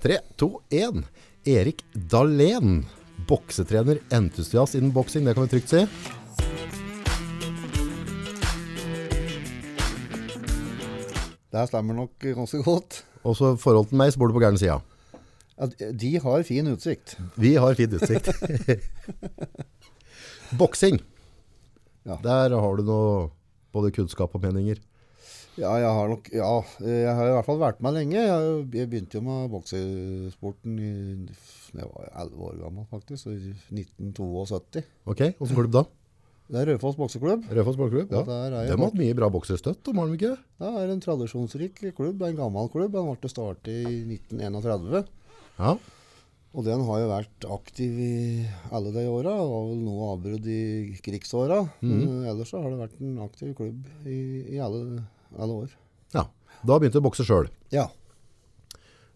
Tre, to, én. Erik Dahlén. Boksetrener, entusiast innen boksing, det kan vi trygt si. Det stemmer nok ganske godt. Og så forhold til meg, så bor du på gærne sida. Ja, de har fin utsikt. Vi har fin utsikt. Boksing. Ja. Der har du noe både kunnskap og meninger. Ja, jeg har nok Ja, jeg har i hvert fall vært med lenge. Jeg, jeg begynte jo med boksesporten da jeg var 11 år gammel, faktisk. I 1972. Ok, Åssen klubb da? Det er Raufoss bokseklubb. Rødfoss bokseklubb, Ja. Er De har hatt mye bra bokserstøtt, om har de ikke? Det er en tradisjonsrik klubb. Det er en gammel klubb. Den ble startet i 1931. Ja. Og den har jo vært aktiv i alle de åra. Var vel noe avbrudd i krigsåra. Men ellers så har det vært en aktiv klubb i, i alle, alle år. ja. Da begynte du å bokse sjøl. Ja.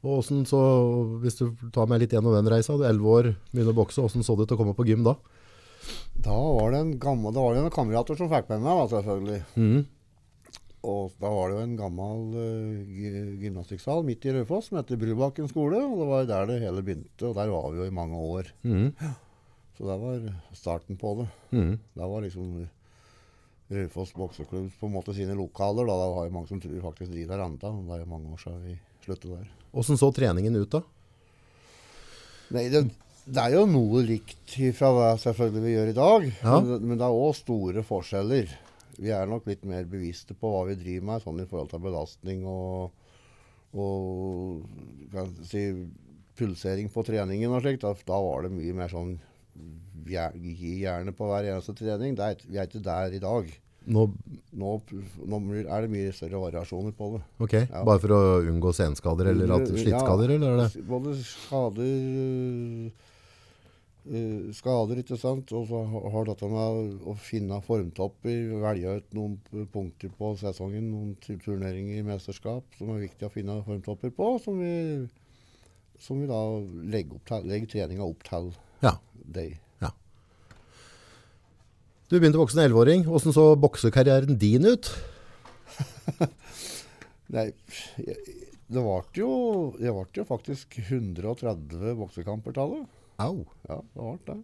Og hvordan så, hvis du tar meg litt gjennom den reisa, du er 11 år, begynner å bokse, hvordan så det ut å komme på gym da? Da var det en gammel, da var det en kamerater som fikk med meg, da, selvfølgelig. Mm. Og da var det jo en gammel uh, gymnastikksal midt i Raufoss som heter Brubakken skole. Og det var der det hele begynte, og der var vi jo i mange år. Mm. Så det var starten på det. Mm. Det var liksom Raufoss bokseklubb på en måte sine lokaler. Da. Det var jo mange som tror faktisk de der ennå. Det er jo mange år siden vi sluttet der. Hvordan så treningen ut da? Nei, det, det er jo noe likt fra det selvfølgelig vi gjør i dag. Ja. Men, men det er òg store forskjeller. Vi er nok litt mer bevisste på hva vi driver med, sånn i forhold til belastning og, og si, pulsering på treningen og slikt. Da, da var det mye mer sånn gi jernet på hver eneste trening. Det er, vi er ikke der i dag. Nå, Nå, nå er det mye større variasjoner på det. ok, Ja. bare for å unngå senskader eller slittskader? Ja, eller er det? Både skader uh, Skader, ikke sant. Og så har dette med å finne formtopper, velge ut noen punkter på sesongen, noen turneringer i mesterskap som er viktig å finne formtopper på, som vi, som vi da legger, opp til, legger treninga opp til Ja. deg. Du begynte å bokse som 11-åring. Hvordan så boksekarrieren din ut? Nei, det ble jo, det ble jo faktisk 130 boksekamper tallet. Au. Ja, det ble det.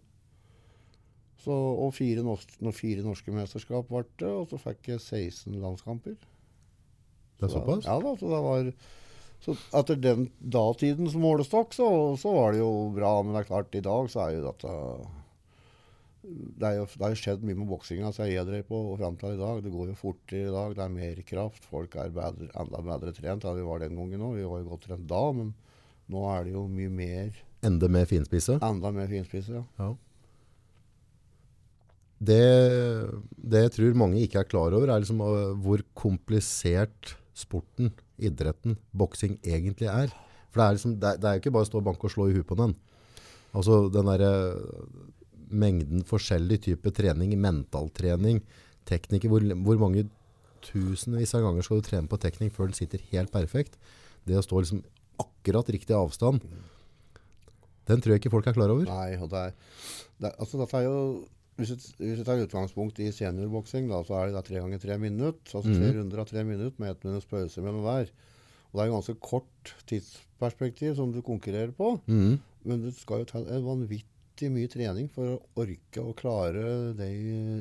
Så, og fire, norske, no- fire norske mesterskap ble det, og så fikk jeg 16 landskamper. Det er Så såpass? Ja da, så det var så etter den datidens målestokk så, så var det jo bra, men det er klart, i dag så er jo dette det, er jo, det har jo skjedd mye med boksinga som jeg drev på og fram til i dag. Det går jo fortere i dag, det er mer kraft. Folk er bedre, enda bedre trent enn vi var den gangen òg. Vi var jo godt trent da, men nå er det jo mye mer, Enda mer finspisse? enda mer finspisse. Ja. Ja. Det, det jeg tror mange ikke er klar over, er liksom uh, hvor komplisert sporten, idretten, boksing egentlig er. For det er, liksom, det, det er jo ikke bare å stå og banke og slå i huet på den. Altså den der uh, mengden forskjellig type trening, mentaltrening, teknikker, hvor, hvor mange tusenvis av ganger skal du trene på teknikk før den sitter helt perfekt? Det å stå liksom akkurat riktig avstand, den tror jeg ikke folk er klar over. Nei, og det er, det Altså, dette er jo hvis vi, tar utgangspunkt i seniorboksing, så er det da tre ganger tre minutter. Altså tre runder av tre minutter med ett minutts pause mellom hver. Og det er jo ganske kort tidsperspektiv som du konkurrerer på. Mm. Men du skal jo ta en vanvittig mye trening for å orke å klare de,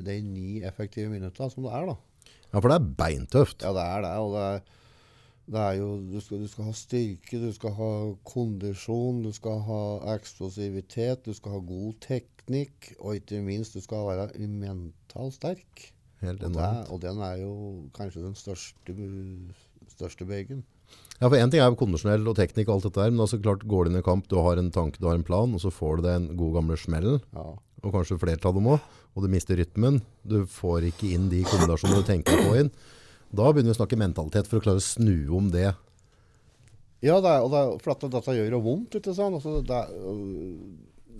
de ni effektive minuttene som det er, da. Ja, for det er beintøft. Ja, det er det. Og det er, det er jo du skal, du skal ha styrke, du skal ha kondisjon, du skal ha eksplosivitet, du skal ha god teknikk, og ikke minst du skal være mentalt sterk. Helt Og, det, og den er jo kanskje den største, største begen. Ja, for en ting er jo kondisjonell og teknikk og alt dette der, men altså klart går du inn i kamp, du har en tanke, du har en plan, og så får du deg en god gamle smell, Ja. og kanskje flere av dem også, og du mister rytmen, du får ikke inn de kombinasjonene du tenker på inn. Da begynner vi å snakke mentalitet for å klare å snu om det. Ja, det er, og det er, for at dette gjør jo vondt, ikke sant? Altså, det er, øh,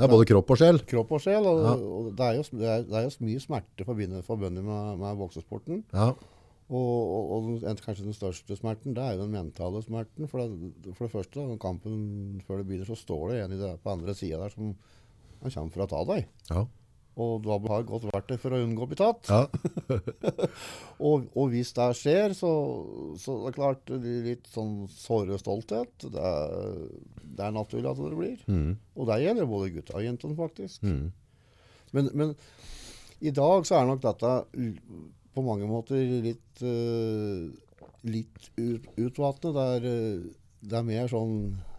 Det er både kropp og sjel. kropp og sjel, og, Ja. og det, er jo, det, er, det er jo mye smerte forbundet, forbundet med, med boksesporten. Ja, Og, og, og kanskje den største smerten, det er jo den mentale smerten. For det, for det første, da, kampen før det begynner, så står det en i det, på andre sida der som han kommer for å ta deg. ja. Og du har godt verktøy for å unngå å bli tatt. Ja. Og, og hvis det skjer, så, så det er klart litt sånn såre stolthet. Det er, det er naturlig at det blir. Mm. Og det gjelder både gutta og jentene, faktisk. Mm. Men, men i dag så er nok dette på mange måter litt, uh, litt ut, utvatnet. Det er, eh, det er mer sånn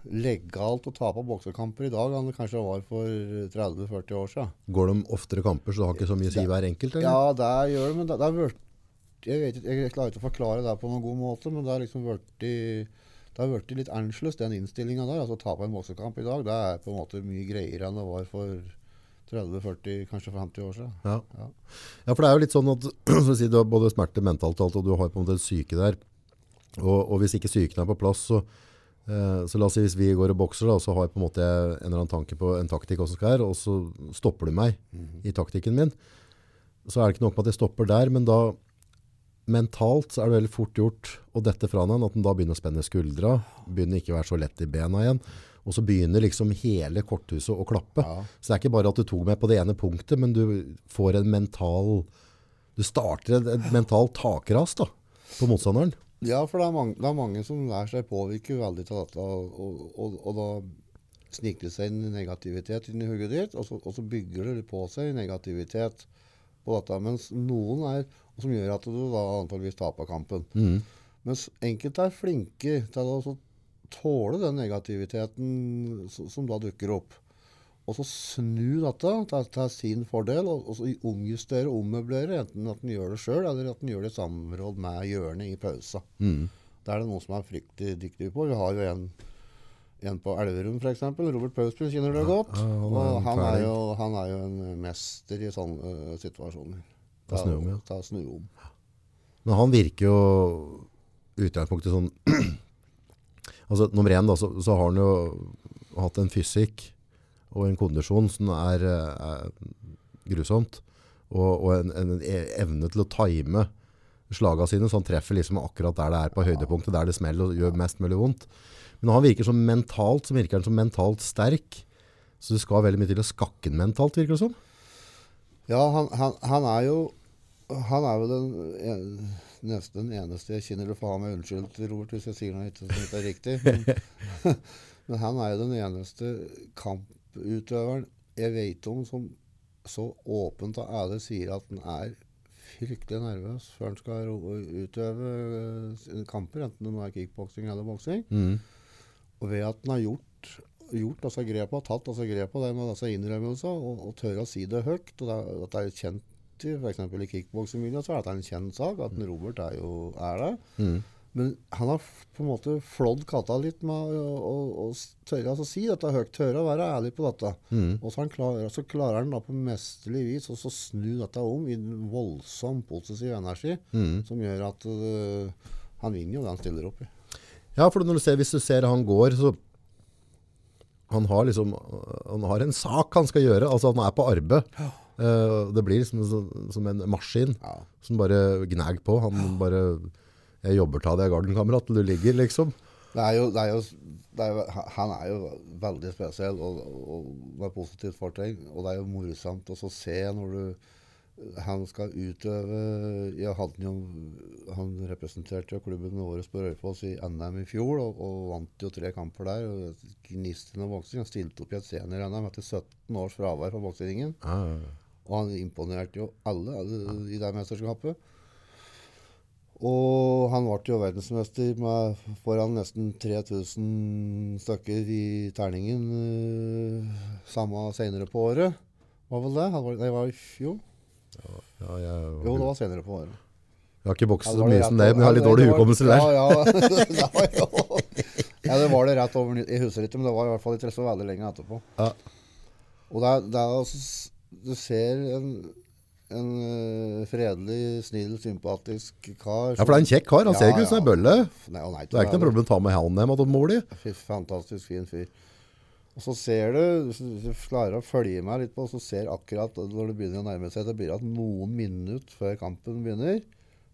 legalt å tape boksekamper i dag enn det kanskje var for 30-40 år siden. Går de oftere kamper, så det har ikke så mye å si hver enkelt? Eller? Ja, det gjør det, men det, det er vært jeg, vet jeg klarer ikke å forklare det på noen god måte, men det har liksom det har vært litt annerledes, den innstillinga der. altså Å tape en boksekamp i dag, det er på en måte mye greiere enn det var for 30-40, kanskje 50 år siden. Ja. Ja. ja, for det er jo litt sånn at så sier, du har både smerte mentalt og alt, og du har på en måte en syke der. Og, og hvis ikke psyken er på plass, så, eh, så la oss si hvis vi går og bokser, da, så har jeg på en måte en eller annen tanke på en taktikk hvordan skal her, og så stopper du meg i taktikken min, så er det ikke nok med at jeg stopper der, men da mentalt så er det veldig fort gjort å dette fra den, at den da begynner å spenne skuldra, begynner ikke å være så lett i bena igjen, og så begynner liksom hele korthuset å klappe. Ja. Så det er ikke bare at du tok meg på det ene punktet, men du får en mental Du starter et, et mentalt takras da, på motstanderen. Ja, for det er, mange, det er mange som lar seg påvirke veldig av dette, og, og, og da sniker det seg en negativitet inn i hodet ditt, og så, og så bygger det på seg negativitet på dette. Mens noen er, som gjør at du da antageligvis taper kampen. Mm. Mens enkelte er flinke til å så tåle den negativiteten som, da dukker opp. Og så snu dette til, til sin fordel, og, og så omjustere og ommøblere, enten at en gjør det sjøl, eller at en gjør det i samråd med hjørnet i pausa. Mm. Det er det noen som er fryktelig dyktige på. Vi har jo en, en på Elverum f.eks. Robert Pausby kjenner det godt. Ja, og han er, jo, han er jo en mester i sånne uh, situasjoner. Ta snu om, ja. Ta snu om. Men han virker jo utgangspunktet sånn Altså, nummer én da, så, så har han jo hatt en fysikk og en kondisjon som er, eh, er grusomt. Og, og en, en evne til å time slaga sine, så han treffer liksom akkurat der det er på høydepunktet, der det smeller og gjør mest mulig vondt. Men han virker som mentalt, så virker han som mentalt sterk. Så det skal veldig mye til å skakke han mentalt, virker det som. Ja, han, han, han er jo Han er jo den en, nesten den eneste jeg kjenner Du får ha meg unnskyldt, Robert, hvis jeg sier noe ikke, som ikke er riktig. Men, men han er jo den eneste kamputøveren jeg vet om som så åpent og ærlig sier at han er fryktelig nervøs før han skal utøve eh, sine kamper, enten det er kickboksing eller boksing. Mm. Og ved at han har gjort, gjort altså grepene, tatt altså grepene, det med disse innrømmelser, og, og tørre å si det høyt, og det, at det er kjent i f.eks. i kickboksingmiljøet, så er dette en kjent sak, at en Robert er jo er det. Mm. Men han har på en måte flådd katta litt med å, å, å tørre altså, si dette høyt, tørre å være ærlig på dette. Mm. Og så, han klarer, så klarer han da på mesterlig vis å snu dette om i en voldsom positiv energi, Mm. som gjør at uh, han vinner jo det han stiller opp i. Ja, for når du ser, hvis du ser han går, så han har liksom han har en sak han skal gjøre. Altså han er på arbeid. Eh, det blir liksom som en maskin Ja. som bare gnag på. Han bare Jeg jobber til deg, gardenkamerat, til du ligger, liksom. Det er jo, det er jo, er jo, han er jo veldig spesiell og, og med positivt fortegn. Og det er jo morsomt å se når du Han skal utøve hadde jo Han representerte jo klubben året på Raufoss i NM i fjor og, og vant jo tre kamper der. og Gnisten av boksing. Han stilte opp i et senior-NM etter 17 års fravær fra bokseringen. Ja, Og han imponerte jo alle, alle i det mesterskapet. Og han ble jo verdensmester med foran nesten 3000 stykker i terningen eh, samme senere på året. Var vel det? Han var, det var i fjor? ja, jeg, Jo, det var senere på året. jeg har ikke bokset så mye som det, men jeg har litt dårlig hukommelse der. Ja, ja. ja, det var det rett over Jeg husker ikke, men det var i hvert fall ikke så veldig lenge etterpå. Ja. Og det det er altså Du ser en, en eh, fredelig, snill, sympatisk kar. Ja, for det er en kjekk kar. Han ser ikke ut som en bølle. Nei, nei, Det er ikke noe problem å ta med han hjem til mor di. Fantastisk fin fyr. Og så ser du, hvis du klarer å følge meg litt på, så ser akkurat når det begynner å nærme seg, det blir at noen minutter før kampen begynner,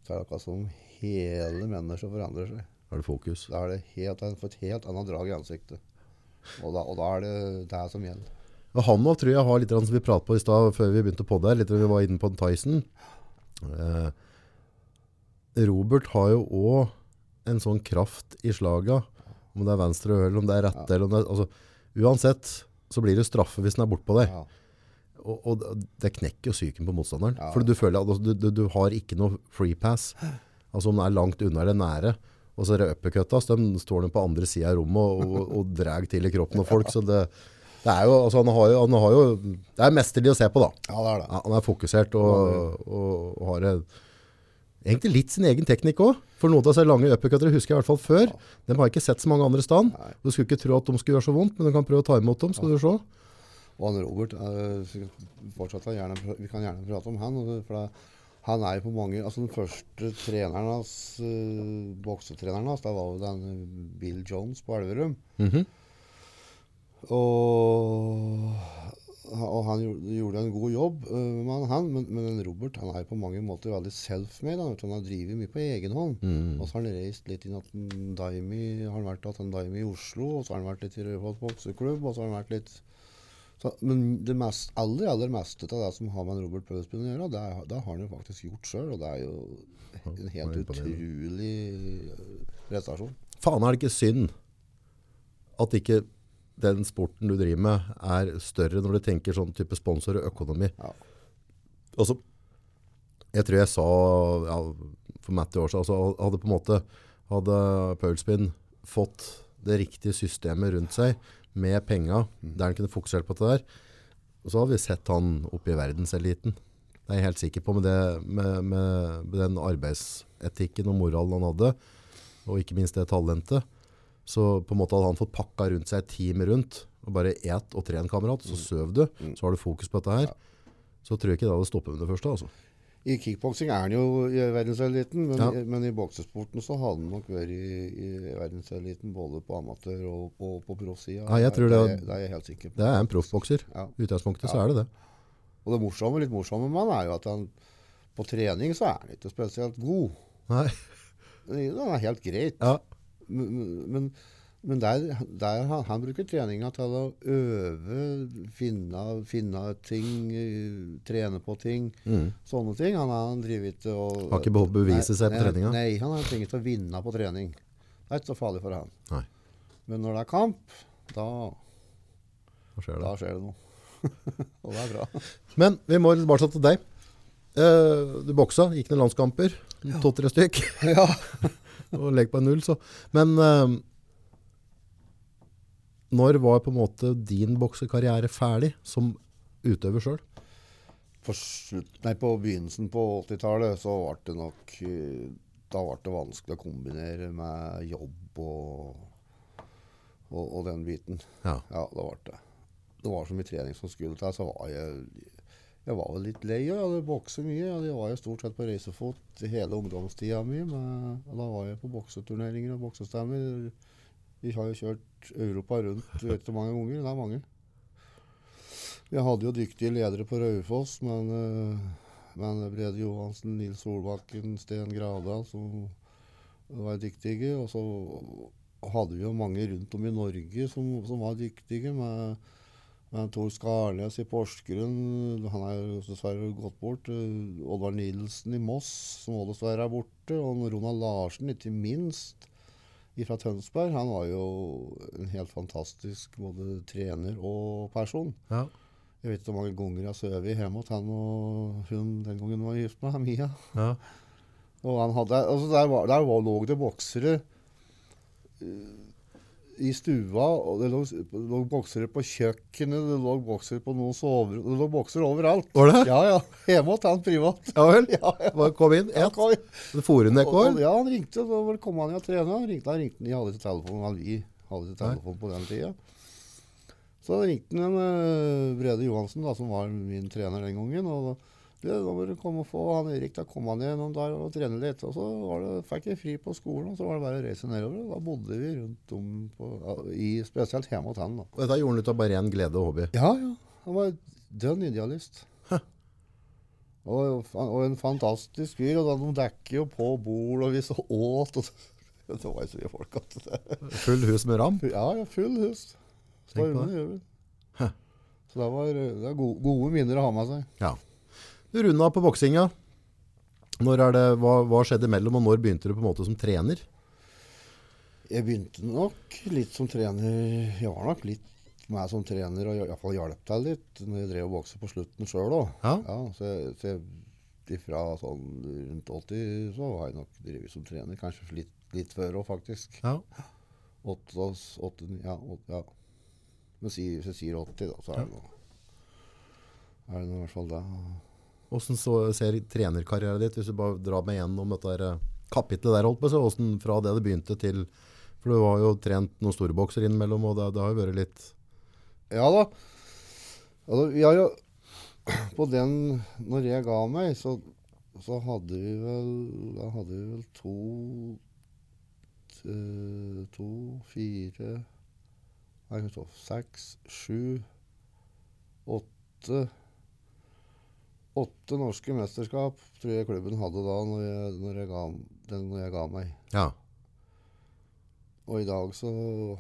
så er det akkurat som hele mennesket forandrer seg. Da er det fokus. Da er det helt, får et helt annet drag i ansiktet. Og da, og da er det det som gjelder. Og han òg tror jeg har litt som vi pratet på i stad før vi begynte på her, litt vi var inne på Tyson. Eh, Robert har jo òg en sånn kraft i slaga, om det er venstre høyre, om det er rette eller om det er altså, Uansett så blir det straffe hvis den er bortpå deg. Ja. Og, og det knekker jo psyken på motstanderen. Ja. For du føler at du, du, du har ikke noe free pass. Altså om den er langt unna eller nære. Og så er det uppercutta, så de står de på andre sida av rommet og, og, og drar til i kroppen av folk. Så det, det er jo, altså han har jo, han har jo Det er mesterlig å se på, da. ja, det er det. Ja, han er fokusert og, og, og har en, egentlig litt sin egen teknikk òg. For noen av disse lange uppercuttere husker jeg i hvert fall før. De har jeg ikke sett så mange andre steder. Du skulle ikke tro at de skulle gjøre så vondt, men du kan prøve å ta imot dem, skal du se. Og han Robert eh, fortsatt er gjerne, Vi kan gjerne prate om han. For det, han er jo på mange altså Den første treneren hans, uh, boksetreneren hans, da var jo den eh, Bill Jones på Elverum. Mhm. Og, og han gjorde, en god jobb, men, han, men, men Robert han er på mange måter veldig self-made. Han, han har drevet mye på egen hånd. Mm. Og så har han reist litt inn til Daimi, har han vært til Daimi i Oslo, og så har han vært litt i Raufoss bokseklubb, og så har han vært litt så, Men det mest, aller aller meste av det som har med Robert Pøsbyen å gjøre, det, er, det har han jo faktisk gjort sjøl, og det er jo en helt utrolig øh, prestasjon. Faen er det ikke synd at ikke den sporten du driver med er større når du tenker sånn type sponsor og økonomi. Ja. Altså, jeg tror jeg sa ja, for Matty år siden, altså, hadde på en måte, hadde Paulspin fått det riktige systemet rundt seg med penga, der han kunne fokusert på det der, og så hadde vi sett han oppe i verdenseliten. Det er jeg helt sikker på med, det, med, med, med den arbeidsetikken og moralen han hadde, og ikke minst det talentet. Så på en måte hadde han fått pakka rundt seg et team rundt, og bare et og tren kamerat, så søv du, så har du fokus på dette her. Så tror jeg ikke det hadde stoppet med det første. altså. I kickboksing er han jo i verdenseliten, men, Ja. men i boksesporten så hadde han nok vært i, i verdenseliten både på amatør og på, på proffsida. Ja, jeg tror det- det, det er jeg helt sikker på. Det er en proffbokser. Ja. I utgangspunktet så er det det. Og det morsomme, litt morsomme med han er jo at han på trening så er han ikke spesielt god. Nei. Han er helt greit. Ja. Men, men, der, der han, han bruker treninga til å øve, finne, finne ting, eh, trene på ting. Mm. Sånne ting. Han har drevet ikke og Har ikke behov for å bevise Nei, seg på treninga? Nei, han har tenkt å vinne på trening. Det er ikke så farlig for han. Nei. Men når det er kamp, da, skjer da det? skjer det noe. og det er bra. Men vi må tilbake til deg. Uh, du boksa, gikk noen landskamper. To-tre stykk. ja. og legg på en null, så. Men eh, når var på en måte din boksekarriere ferdig som utøver sjøl? På, på begynnelsen på 80-tallet så ble det nok eh, Da ble det vanskelig å kombinere med jobb og, og, og den biten. Ja. Ja, det ble det. Det var så mye trening som skulle til, så var jeg jeg var vel litt lei. Jeg hadde bokset mye. Jeg var jo stort sett på reisefot hele ungdomstida mi. Da var jeg på bokseturneringer og boksestemmer. Vi har jo kjørt Europa rundt vet du mange ganger. Det er mange. Vi hadde jo dyktige ledere på Raufoss, men, eh, men Brede Johansen, Nils Solbakken, Sten Grada som var dyktige. Og så hadde vi jo mange rundt om i Norge som, som var dyktige. med men Tor Skarnes i Porsgrunn, han er dessverre gått bort. Eh, Oddvar Nilsen i Moss, som også dessverre er borte. Og Ronald Larsen, ikke minst, fra Tønsberg. Han var jo en helt fantastisk både trener og person. Ja. Jeg vet ikke hvor mange ganger jeg har sovet hjemme hos han og hun den gangen var gift med, Mia. ja. Og han hadde, altså der, var, der var, lå det boksere eh, i stua, og det lå, lå boksere på kjøkkenet, det lå boksere på noen soverom Det lå boksere overalt. Var det? Ja, ja. Hjemme hos han privat. Ja vel? Ja, ja. Kom inn. Ja, Ett. kom. Det for inn et Og- og- år. ja, han ringte, og så kom han jo og trene. Han ringte, han ringte, de hadde ikke telefon, han, vi hadde ikke telefon på den tida. Så ringte han eh, Brede Johansen, da, som var min trener den gangen. og da må du komme og få han Erik å komme ned noen der og trene litt. Og så var det, fikk jeg fri på skolen, og så var det bare å reise nedover. og Da bodde vi rundt om, på, i, spesielt hjemme hos han. da. Og dette gjorde han ut av bare ren glede og hobby. Ja, ja. Han var dønn idealist. Og, og en fantastisk fyr. Og da de dekker jo på bord, og vi så åt. Og, det var jo så mye folk at det Full hus med ram. Ja, ja, full hus. Stormende over. Så det var, det var gode, gode minner å ha med seg. Ja. Du runda på boksinga. Når er det, hva, hva skjedde imellom, og når begynte du på en måte som trener? Jeg begynte nok litt som trener. Jeg var nok litt meg som trener, og iallfall hjalp til litt når jeg drev og boksa på slutten sjøl òg. Ja. Ja, så, så jeg- ifra sånn rundt 80 så har jeg nok drevet som trener. Kanskje litt, litt før òg, faktisk. Ja. Åtte, åtte, ja, 8, ja. Men hvis jeg sier 80, da, så er det noe Er det noe i hvert fall det. Så, ser trenerkarrieren ditt, hvis du bare drar meg gjennom dette eh, kapitlet der, holdt på, seg, fra det det begynte til For du har jo trent noen store bokser innimellom, og det, det har jo vært litt Ja da. Altså, vi har jo På den Når jeg ga meg, så, så hadde vi vel Da hadde vi vel to eh, To, fire Nei, Seks, sju, åtte Åtte norske mesterskap tror jeg klubben hadde da når jeg, når jeg, ga, den, når jeg ga meg. Ja. Og i dag så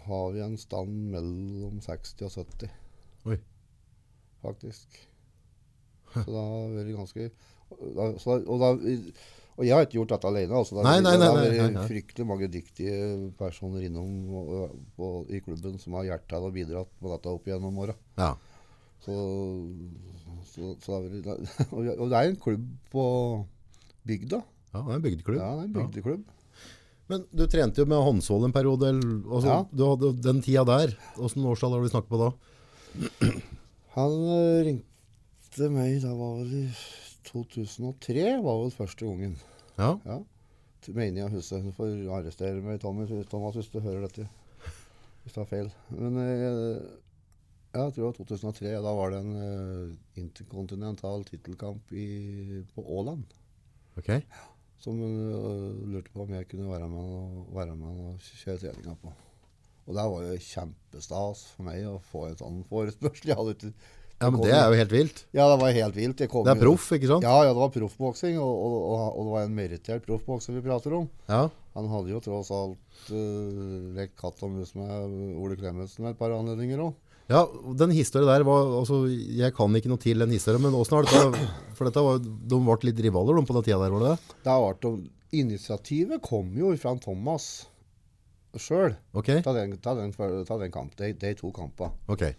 har vi en stand mellom 60 og 70. Oi. Faktisk. Så da har vært ganske da, så, og, da, og jeg har ikke gjort dette alene. Altså. Det har Nei, nei, vært- nei, det nei. fryktelig mange dyktige personer innom og, og, i klubben som har hjertet og bidratt på dette opp gjennom åra. ja. Så, så, så det har og, det er en klubb på bygda. Ja, det er en bygdeklubb. Ja, det er en bygdeklubb. Men du trente jo med håndsål en periode. Altså, Ja. Du hadde den tida der. åssen årstall har du snakket på da? Han eh, ringte meg, da var vel i 2003, var vel første gangen. Ja. Ja. Mener jeg husker. Du får arrestere meg, Thomas, Thomas, hvis du hører dette. Hvis det er feil. Men eh, ja, jeg tror det var 2003. Da var det en uh, interkontinental tittelkamp på Åland. Ok. Som eh, lurte på om jeg kunne være med, og, være med og kjøre treninga på. Og det var jo kjempestas for meg å få en sånn forespørsel. Jeg hadde ikke Ja, men det er jo helt vilt. Ja, det var helt vilt. Det er proff, ikke sant? Ja, ja, det var proffboksing, og, og, og, og det var en merittert proffbokser vi prater om. Ja. Han hadde jo tross alt uh, lekt katt og mus med Ole Klemetsen ved et par anledninger òg. Ja, den historien der var, altså, jeg kan ikke noe til den historien, men hvordan har dette, for dette var, de ble litt rivaler de, på den tida der, var det det? Det har vært Initiativet kom jo fra Thomas sjøl. Ok, Ta den, ta den, ta den kamp, de, de to kampene. ok.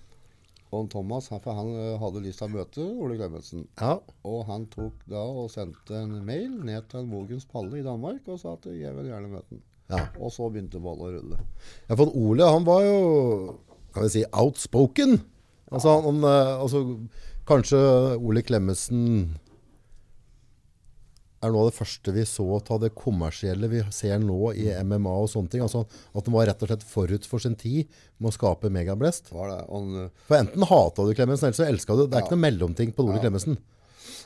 Og Thomas han, han eh, hadde lyst til å møte Ole Klemetsen. Ja, Og han tok da og sendte en mail ned til Mogens Palle i Danmark og sa at jeg vil gjerne møte ham. ja. Og så begynte ballet å rulle. Ja, for Ole, han var jo, kan vi si, outspoken. Altså, han, eh, altså kanskje Ole Klemmesen er noe av det første vi så av det kommersielle vi ser nå i MMA og sånne ting. Altså, at han var rett og slett forut for sin tid med å skape megablest. Var det. Han, For enten hatet du Klemetsen, eller så elsket du. Det er ikke noe mellomting på Ole Klemmensen.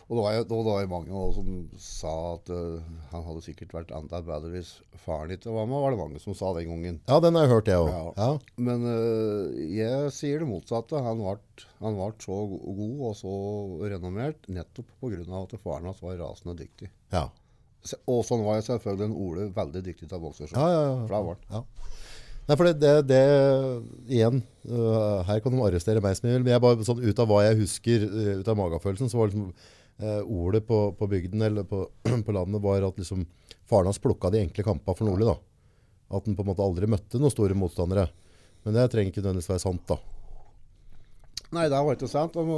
Og det var jo det var jo mange også som sa at uh, han hadde sikkert vært enda bedre hvis faren ikke var med, var det mange som sa den gangen. Ja, den har jeg hørt, jeg òg. Ja. Ja. Men uh, jeg sier det motsatte. Han ble, ble så god og så renommert nettopp pga. at faren hans var rasende dyktig. Ja. Og sånn var jeg selvfølgelig en Ole veldig dyktig til bokser. Ja, ja, ja. For det var. Ja. Nei, for det, det, det igjen, uh, her kan de arrestere meg som de vil, men jeg bare sånn ut av hva jeg husker, uh, ut av magefølelsen, så var det liksom øh, ordet på, på bygden, eller på, på landet, var at liksom faren hans plukka de enkle kampene for Nordli da. At han på en måte aldri møtte noen store motstandere. Men det trenger ikke nødvendigvis være sant da. Nei, det var ikke sant. Og,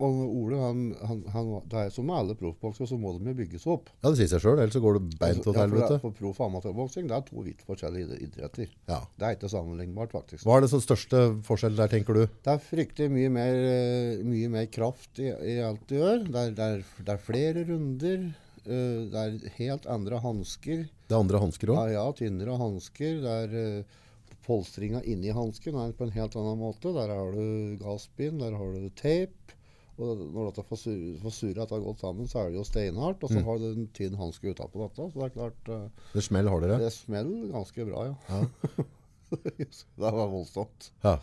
og Ole, han, han, han, det er som med alle proffboksere, så må de jo bygges opp. Ja, det sier seg selv, ellers så går det beint til helvete. ja, for, proff- og amatørboksing det er to vidt forskjellige idretter. Ja. Det er ikke sammenlignbart, faktisk. Hva er det største forskjell der, tenker du? Det er fryktelig mye mer, eh, mye mer kraft i, i alt du gjør. Det er, det er, det er flere runder. eh, det er helt andre hansker. Det er andre hansker Ja, også? ja, tynnere hansker. Det er uh, polstringa inni hansken er på en helt annen måte. Der har du gasspinn, der har du tape. Og når dette det har gått sammen, så er det jo steinhardt. Og så Mm. har du en tynn hanske utapå dette. Så det er klart uh, Det smell hardere? Det smeller ganske bra, ja. Ja. det var voldsomt. Ja.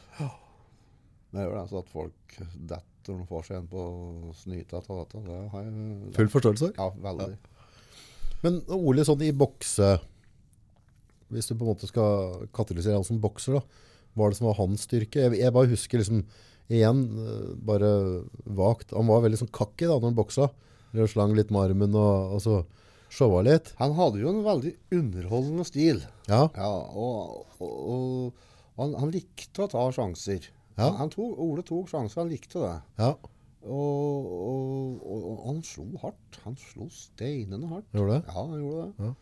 Det gjør det, så at folk detter når de får seg en på snyta av dette. Det har jeg Full forståelse? Ja, veldig. Men Ole, sånn i bokse Hvis du på en måte skal katalysere han som bokser, da. var det som var hans styrke? Jeg, jeg bare husker liksom, igjen, eh, bare vagt, han var veldig sånn kakki da, når han boksa. Eller slang litt med armen og, og så showa litt. Han hadde jo en veldig underholdende stil. Ja, Ja, og, og, og han, han likte å ta sjanser. Ja. Han, han tog, Ole tok sjanser, han likte det. ja, Og, og, han slo hardt. Han slo steinende hardt. gjorde det. Ja, han gjorde det. Ja.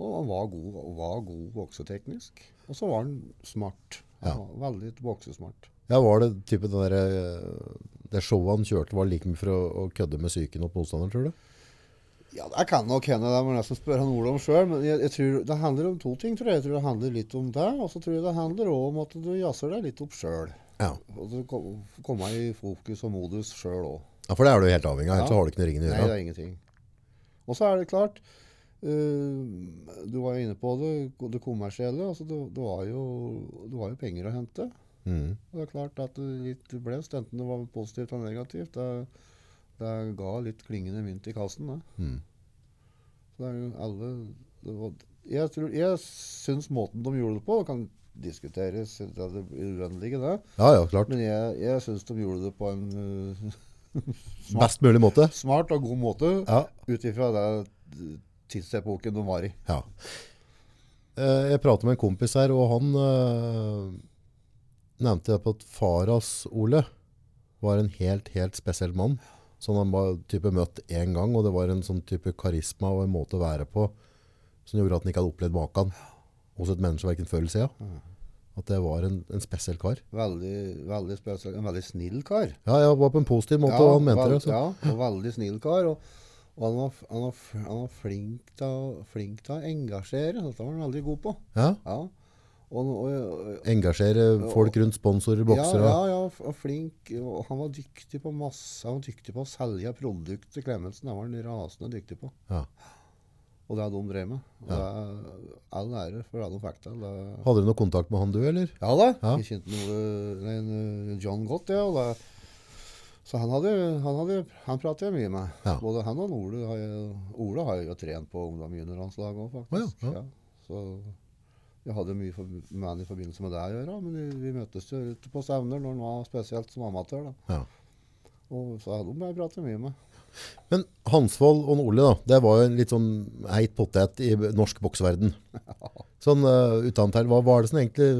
Og han var god, var god bokseteknisk. Og så var han smart. Han Ja. var veldig boksesmart. Ja, var det type den der, eh, det showet han kjørte var like mye for å, å kødde med psyken opp motstanderen, tror du? Ja, det kan nok hende. Det må jeg nesten spørre han Ola om sjøl. Men jeg, jeg tror det handler om to ting. tror jeg. Jeg tror det handler litt om deg, og så tror jeg det handler også om at du jazzer deg litt opp sjøl. Ja. Og du i fokus og modus sjøl òg. ja for det er du helt avhengig av, ellers Ja. så har du ikke noe ringen å Nei, det er ingenting. Og så er det klart uh, Du var jo inne på det, det kommersielle. Altså det, det, var jo, det var jo penger å hente. Mm. Det er klart at det blest, enten det var positivt eller negativt. Det, det ga litt klingende mynt i kassen. Da. Mm. Så det er jo alle det var, Jeg, tror, jeg syns måten de gjorde det på, kan diskuteres det er det uendelige, det. Ja, ja, klart. Men jeg, jeg syns de gjorde det på en øh, Best mulig måte. smart og god måte. Ja. Ut ifra den tidsepoken de var i. Ja. Eh, Jeg pratet med en kompis her, og han eh, nevnte jeg på at Faras Ole var en helt, helt spesiell mann. Som han var type møtt én gang, og det var en sånn type karisma og en måte å være på som gjorde at han ikke hadde opplevd maken hos et menneske verken før eller siden. At det var en, en spesiell kar. Veldig, veldig spesiell. En veldig snill kar. Ja, ja, var på en positiv måte, og han mente veld, det. Ja, og veldig snill kar. Og, og han, var, han, var, han var flink til å engasjere. Dette var han veldig god på. Ja. Ja. Og, og, Engasjere folk rundt sponsorer, boksere. Ja, ja, ja, flink. Han var dyktig på masse. Han var dyktig på å selge produkt til Klemetsen. Det var han rasende dyktig på. Ja. Og det er de drev med. Og det er all ære for det de fikk til. Hadde du noe kontakt med han du, eller? Ja da. Ja. Jeg kjente noe, nei, John godt, ja. Og det, så han hadde, han hadde Han pratet jeg mye med. Ja. Både han og Ole har jeg, Ole har jeg jo trent på ungdom juniorlandslaget òg, faktisk. Å ja, ja. Så jeg hadde mye for, med han i forbindelse med det å gjøre. Men vi, vi møttes jo ute på stevner når han var spesielt som amatør. Da. Ja. Og så hadde de jeg pratet mye med. Men Hansvold og Ole, da, det var jo en litt sånn heit potet i norsk bokseverden. Sånn uh, utenat her, hva var det som egentlig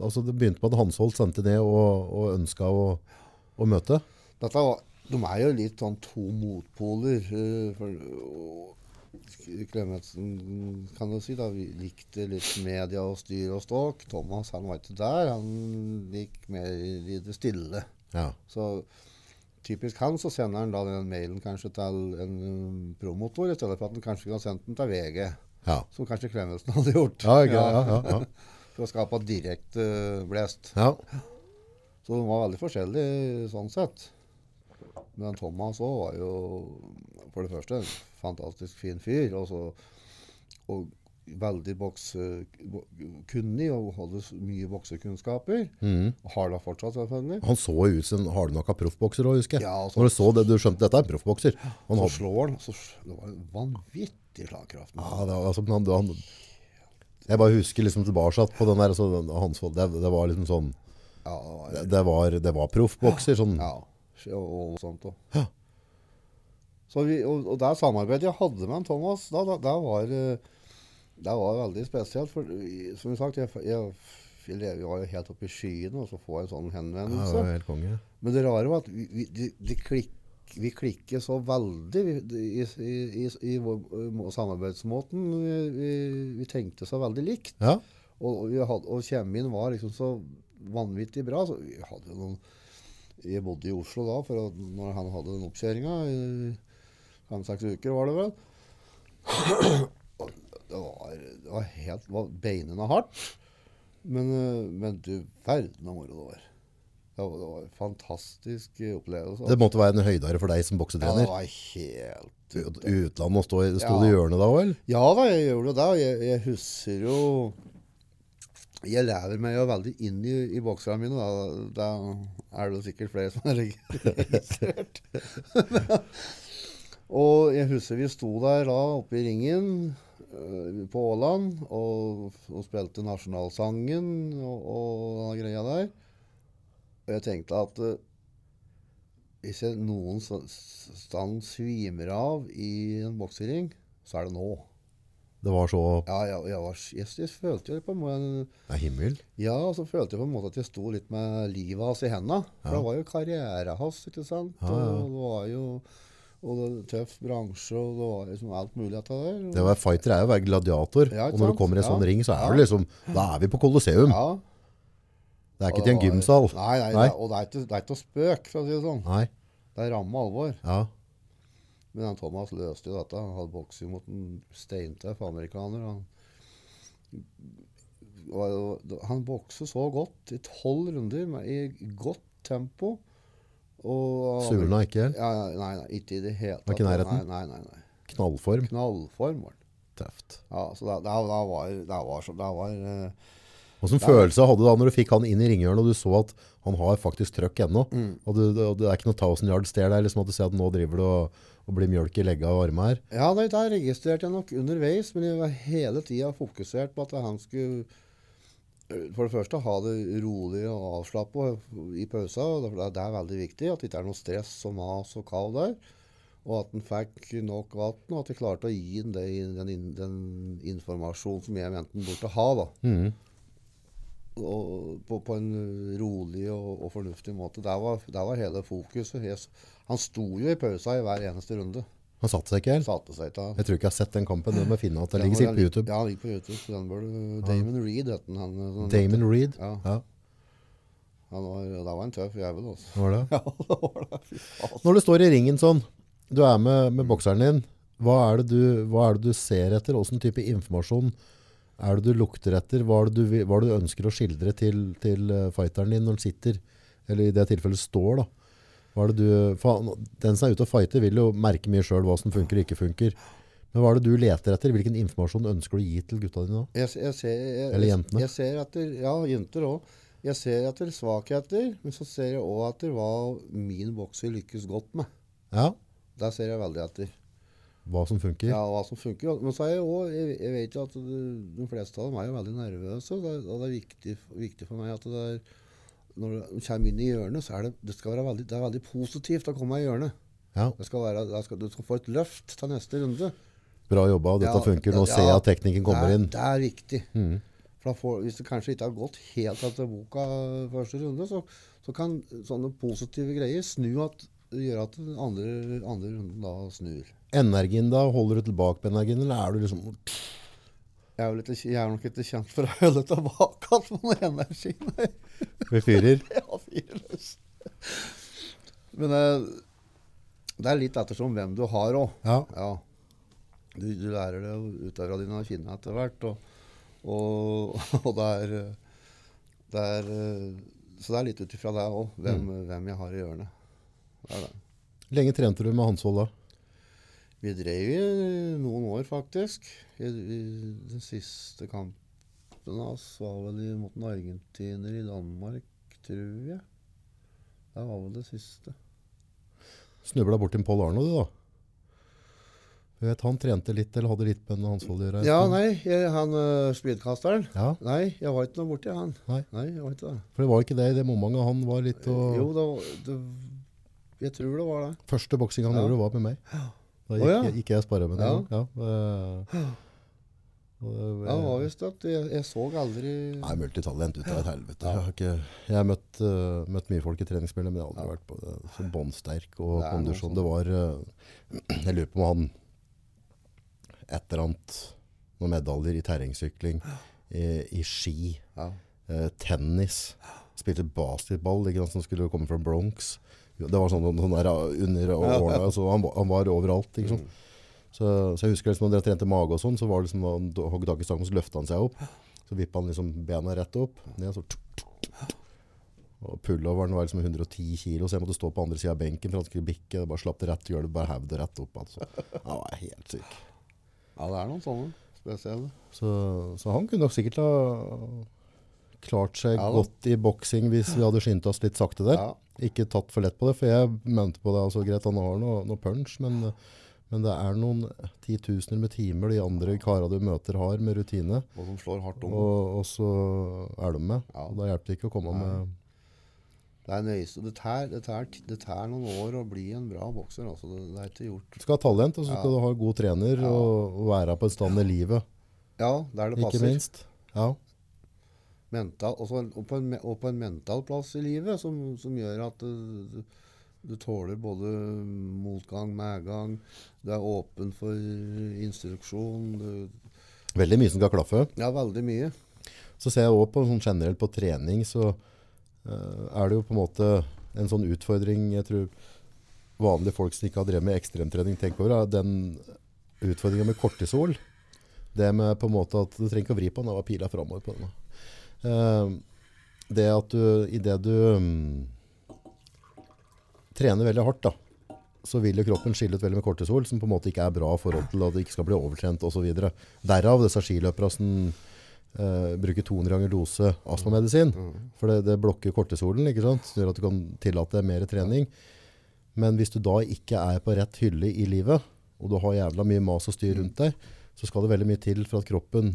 altså Det begynte med at Hansvold sendte ned og, og ønska å, å møte. Dette var, de er jo litt sånn to motpoler. Uh, for, og Klemetsen kan du si da, vi likte litt media og styr og ståk. Thomas han var ikke der. Han gikk mer i det stille. Ja. Så typisk han, så sender han da den mailen kanskje til en um, promotor, i stedet for at han kanskje kunne sendt den til VG. Ja. Som kanskje Klemetsen hadde gjort. Ja, ikke- ja, ja, ja. For å skape direkte uh, blest. ja. Så de var veldig forskjellige sånn sett. Men Thomas òg var jo for det første en fantastisk fin fyr. Og, så, og veldig boksekunnig og hadde mye boksekunnskaper. Mm. Har det fortsatt, selvfølgelig. Han så jo ut som en hardnakka proffbokser òg, husker jeg. Ja, så, Når du så det, du skjønte dette er proffbokser. Han Så hadde, slår han. Så, det var en vanvittig slagkraft. ja, det, var- altså, han, han, jeg bare husker liksom tilbake på den der, altså, Hansvold, det, det var liksom sånn Ja, det var, Det, var, det var proffbokser. Sånn. ja, og, sånt òg. Så vi, og, og det samarbeidet jeg hadde med Thomas, da, da, det var, eh, det var veldig spesielt. For som sagt, jeg, jeg, jeg var jo helt oppe i skyene, og så får jeg en sånn Ja, det var helt konge. Men det rare var at vi, vi, de, de klik, vi klikker så veldig vi- i, i, i, i vår samarbeidsmåten. Vi, tenkte så veldig likt. Ja. Og, og, vi hadde, og kjemien var liksom så vanvittig bra. Så vi hadde jo noen Jeg bodde i Oslo da, for at når han hadde den oppkjøringa i fem-seks uker, var det vel. Det var, det var helt det var beinende hardt. Men, eh, men du verden hvor moro det var. Det var, det var en fantastisk opplevelse. Det måtte være en høydare for deg som boksetrener? ja, det var helt Ut- Utlandet sto Ja. det i hjørnet da vel? Ja da, jeg gjorde det. Jeg, jeg husker jo Jeg lever meg jo veldig inn i, i bokserne mine. Da. da er det sikkert flere som har registrert. og jeg husker vi sto der da oppe i ringen. eh, på Åland og, og spilte nasjonalsangen og, og greia der. Og jeg tenkte at eh, hvis jeg noen stand svimer av i en boksering, så er det nå. Det var så Ja, jeg, jeg, var, jeg, jeg følte jo på en måte Det er himmel. Ja, og så følte jeg på en måte at jeg sto litt med livet hans i hendene. For Ja. det var jo karriere hans, ikke sant. Ja, ja. Og det var jo og det var tøff bransje, og det var liksom alt mulig dette der. Det å være fighter er jo å være gladiator. Ja, og når du kommer i en sånn ring, så er det liksom Da er vi på Colosseum. ja. Det er ikke til en gymsal. Nei, nei, Nei. Det, og det er, ikke, det er ikke noe spøk, for å si det sånn. Nei. Det er ramme alvor. Ja. Men han Thomas løste jo dette. Han hadde boksing mot en steintøff amerikaner. Han, og, han bokser så godt i tolv runder med, i godt tempo. Og, Sulna ikke. Ja, nei, nei, ikke i det hele Var ikke i nærheten? Nei, nei, nei. Knallform. Knallform var han. Tøft. Ja, så det, det, det var, det var, så, det var eh, Hvilken følelse hadde du da når du fikk han inn i ringhjørnet og du så at han har faktisk trøkk ennå? Mm. Og, du, og det er ikke noe thousand yard stare der, liksom at du ser at nå driver du og, og blir mjølk i legga og armene her. Ja, det der registrerte jeg nok underveis, men jeg var hele tida fokusert på at han skulle øh, for det første ha det rolig og avslappa i pausa. og Det det er veldig viktig at det ikke er noe stress og mas og kav der. Og at han fikk nok vann, og at jeg klarte å gi ham den, den, den informasjonen som jeg mente han burde ha. da. Mm. Og på, på en rolig og, og fornuftig måte. Der var, der var hele fokuset. Jeg, han sto jo i pausa i hver eneste runde. Han satte seg ikke helt. Satte seg ikke. Jeg tror ikke jeg har sett den kampen. Den må finne at Den ligger sikkert på YouTube. Ja, den ligger på YouTube. Den bør du, Damon Reed het den. Han, sånn- Damon Reed. Ja. Ja, Han var, det var en tøff jævel, altså. var det. Ja, det var det. Når du står i ringen sånn, du er med, med bokseren din, hva er, det du, hva er det du ser etter? Hvilken type informasjon er det du lukter etter? Hva er det du, hva er det du ønsker å skildre til, til eh, fighteren din når han sitter, eller i det tilfellet står da? Hva er det du, for den som er ute og fighter vil jo merke mye selv hva som funker og ikke funker. Men hva er det du leter etter? Hvilken informasjon ønsker du å gi til gutta dine da? Jeg, jeg ser, jeg, Eller jentene. Jeg ser etter, ja, jenter òg. Jeg ser etter svakheter, men så ser jeg òg etter hva min bokser lykkes godt med. Ja, Der ser jeg veldig etter. hva som funker. Ja, hva som funker. Men så er jeg òg jeg, jeg vet jo at det, de fleste av dem er jo veldig nervøse. Og det, er- det er viktig, viktig for meg at det er når du kommer inn i hjørnet, så er det, det, skal være veldig, det er veldig positivt å komme i hjørnet. Ja, Det skal være, det skal, du skal få et løft til neste runde. bra jobba, dette Ja, funker. Nå ja, ser jeg at teknikken kommer er- inn. Det er viktig. Mm. For får, hvis det kanskje ikke har gått helt etter boka første runde, så, så kan sånne positive greier snu at, gjøre at den andre, andre runden da snur. Energien da, holder du tilbake på energien, eller er du liksom Jeg er, litt, jeg er nok ikke kjent for å holde tilbake alt på noe ved fyrer? Jeg har løs. Men eh, det er litt ettersom hvem du har òg. Ja. Ja. Du, du lærer det jo av dine å etter hvert. Og, og, og det er, det er Så det er litt ut ifra det òg, hvem, hvem jeg har i hjørnet. Det det. Lenge trente du med Hansvold da? Vi drev i noen år, faktisk. I, i, den siste kampen hans var vel mot en argentiner i Danmark, tror jeg. Det var vel det siste. Snubla borti en Pål Arno, du da. Jeg vet, han trente litt, eller hadde litt med hans vold å gjøre. Ja, nei, jeg, han uh, speedkasteren. Ja, Nei, jeg var ikke noe borti han. Nei. jeg var ikke det. for det var ikke det i det momentet han var litt og... Jo, det, var- det, jeg tror det var det. Første boksing han Ja. gjorde var med meg. Da gikk, oh, ja. gikk jeg og sparret med Ja. den. Ja. Eh, og Ja, det var visst at jeg, jeg så aldri Nei, multitalent ut av et helvete. Jeg har, ikke, jeg har møtt, uh, møtt mye folk i treningsspillet, men jeg har aldri vært på det. Så båndsterk og Det kondisjon. Det var uh, Jeg lurer på om han et eller annet Noen medaljer i terrengsykling, i, i ski, Ja. eh, tennis. Spilte basketball, ikke sant, som skulle komme fra Bronx. Det var sånn, sånn der under årene, så han, han var overalt. ikke sant? Så, så jeg husker liksom, når dere trente mage og sånn, så var det liksom, han hogg tak i stangen, så løftet han seg opp. Så vippet han liksom bena rett opp, ned, så tuk, tuk, tuk. Og pulloveren var liksom 110 kilo, så jeg måtte stå på andre siden av benken for han skulle bikke. Bare slapp det rett i gulvet, bare hev det rett opp. Altså. Han var helt syk. ja, det er noen sånne spesielle. Så, så han kunne nok sikkert ha klart seg Ja godt i boksing hvis vi hadde skyndt oss litt sakte der. Ja. Ikke tatt for lett på det, for jeg mente på det. altså Greit, han har noe, noe punch, men, Men det er noen titusener med timer de andre kara du møter har med rutine. Og som slår hardt om. Og, og så er de med. Ja. Da hjelper det ikke å komme Nei. med Det er nøyeste. Det tær, det, tær, det tær, noen år å bli en bra bokser. Altså. Det, det er ikke gjort. Du skal ha talent, og så skal Ja. du ha god trener Ja. og, og være på en stand i livet, Ja, der det passer. ikke minst. Ja. Mental, og, på en, og på en mental plass i livet som, som gjør at du, du, tåler både motgang, medgang. Du er åpen for instruksjon. Du, Veldig mye som skal klaffe. ja, veldig mye. Så ser jeg også på sånn generelt på trening, så uh, er det jo på en måte en sånn utfordring jeg tror vanlige folk som ikke har drevet med ekstremtrening tenker over, er den utfordringen med kortisol. Det med på en måte at du trenger ikke å vri på den, det var pila framover på den. Uh, det at du, i det du mm, trener veldig hardt da, så vil jo kroppen skille ut veldig med kortisol, som på en måte ikke er bra i forhold til at du ikke skal bli overtrent videre. Derav disse skiløpere som eh, bruker 200 ganger dose astmamedisin. For det, det blokker kortisolen, ikke sant? Så gjør at du kan tillate mer trening. Men hvis du da ikke er på rett hylle i livet, og du har jævla mye mas og styr rundt deg, så skal det veldig mye til for at kroppen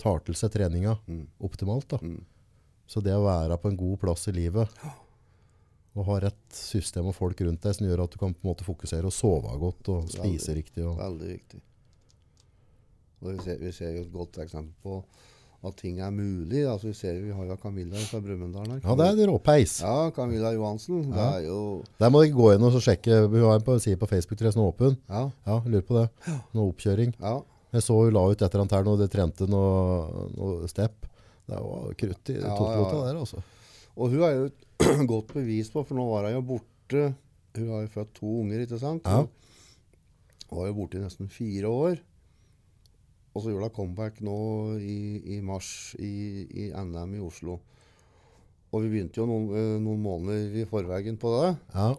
tar til seg treninga Mm. optimalt. Da. Mm. Så det å være på en god plass i livet, og ha rett system og folk rundt deg som gjør at du kan på en måte fokusere og sove godt og spise riktig. Og, Veldig viktig. Og vi, ser, vi ser jo et godt eksempel på at ting er mulig. Altså, vi ser vi har jo Camilla fra Brumunddal her. ja, det er en råpeis. Ja, Camilla Johansen. Det er jo Der må dere gå inn og sjekke. Hun har en på, side på Facebook som er åpen. Ja. Ja, lurer på det. Noe oppkjøring. ja. Jeg så hun la ut et eller annet her når det trente noe, noe step. Det var krutt i Ja, tottlota ja. der, altså. Og hun er jo et godt bevis på, for nå var hun jo borte Hun har jo født to unger, ikke sant? Ja. Hun var jo borte i nesten fire år. Og så gjorde hun comeback nå i, i mars i, i NM i Oslo. Og vi begynte jo noen, eh, noen måneder i forveien på det. Ja.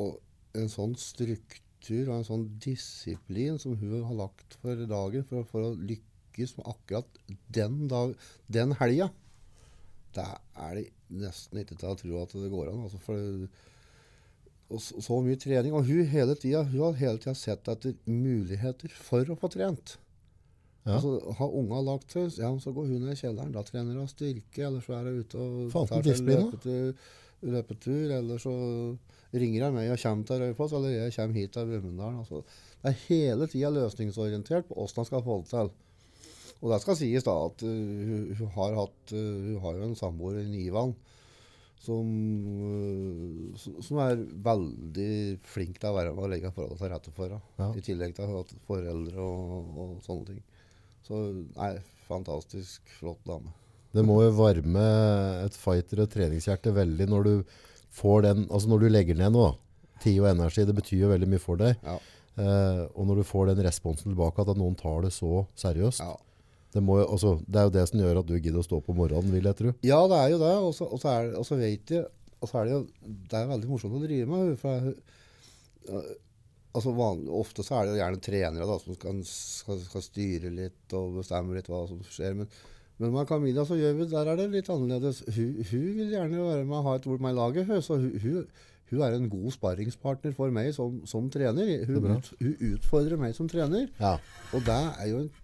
Og en sånn struktur og en sånn disiplin som hun har lagt for dagen for, for å lykkes med akkurat den, dag, den helga, det er det nesten ikke til å tro at det går an. Altså for, og så, så mye trening. Og hun hele tida, har hele tida sett etter muligheter for å få trent. Ja. Altså, har unga lagt seg, ja, så går hun ned i kjelleren. Da trener hun styrke, eller så er hun ute og tar seg en løpetur, løpetur, eller så ringer hun meg og kommer til Raufoss, eller jeg kommer hit til Brumunddal. Altså, det er hele tida løsningsorientert på hvordan hun skal få det til. Og det skal sies da at uh, hun, hun, har hatt, uh, hun har jo en samboer i Nivan som, som- er veldig flink til å være med og legge forholdene til rette for henne. Ja. I tillegg til at foreldre og, og sånne ting. Så nei, fantastisk flott dame. Det må jo varme et fighter- og treningshjerte veldig når du får den Altså når du legger ned noe, tid og energi, det betyr jo veldig mye for deg. Ja. Eh, og når du får den responsen tilbake, at noen tar det så seriøst. Ja. Det, må jo, altså, det er jo det som gjør at du gidder å stå på morgenen, vil jeg tro. Ja, det er jo det. Og så, er, vet jeg Og så er det jo Det er veldig morsomt å drive med. For jeg, altså vanlig, ofte så er det jo gjerne trenere da, som skal, skal, skal styre litt og bestemme litt hva som skjer. Men, men med Camilla så gjør vi, der er det litt annerledes. Hun, hun vil gjerne være med og ha et ord med i laget. Så hun, hun, hun er en god sparringspartner for meg som, som trener. Hun, ut, hun utfordrer meg som trener. Ja, Og det er jo en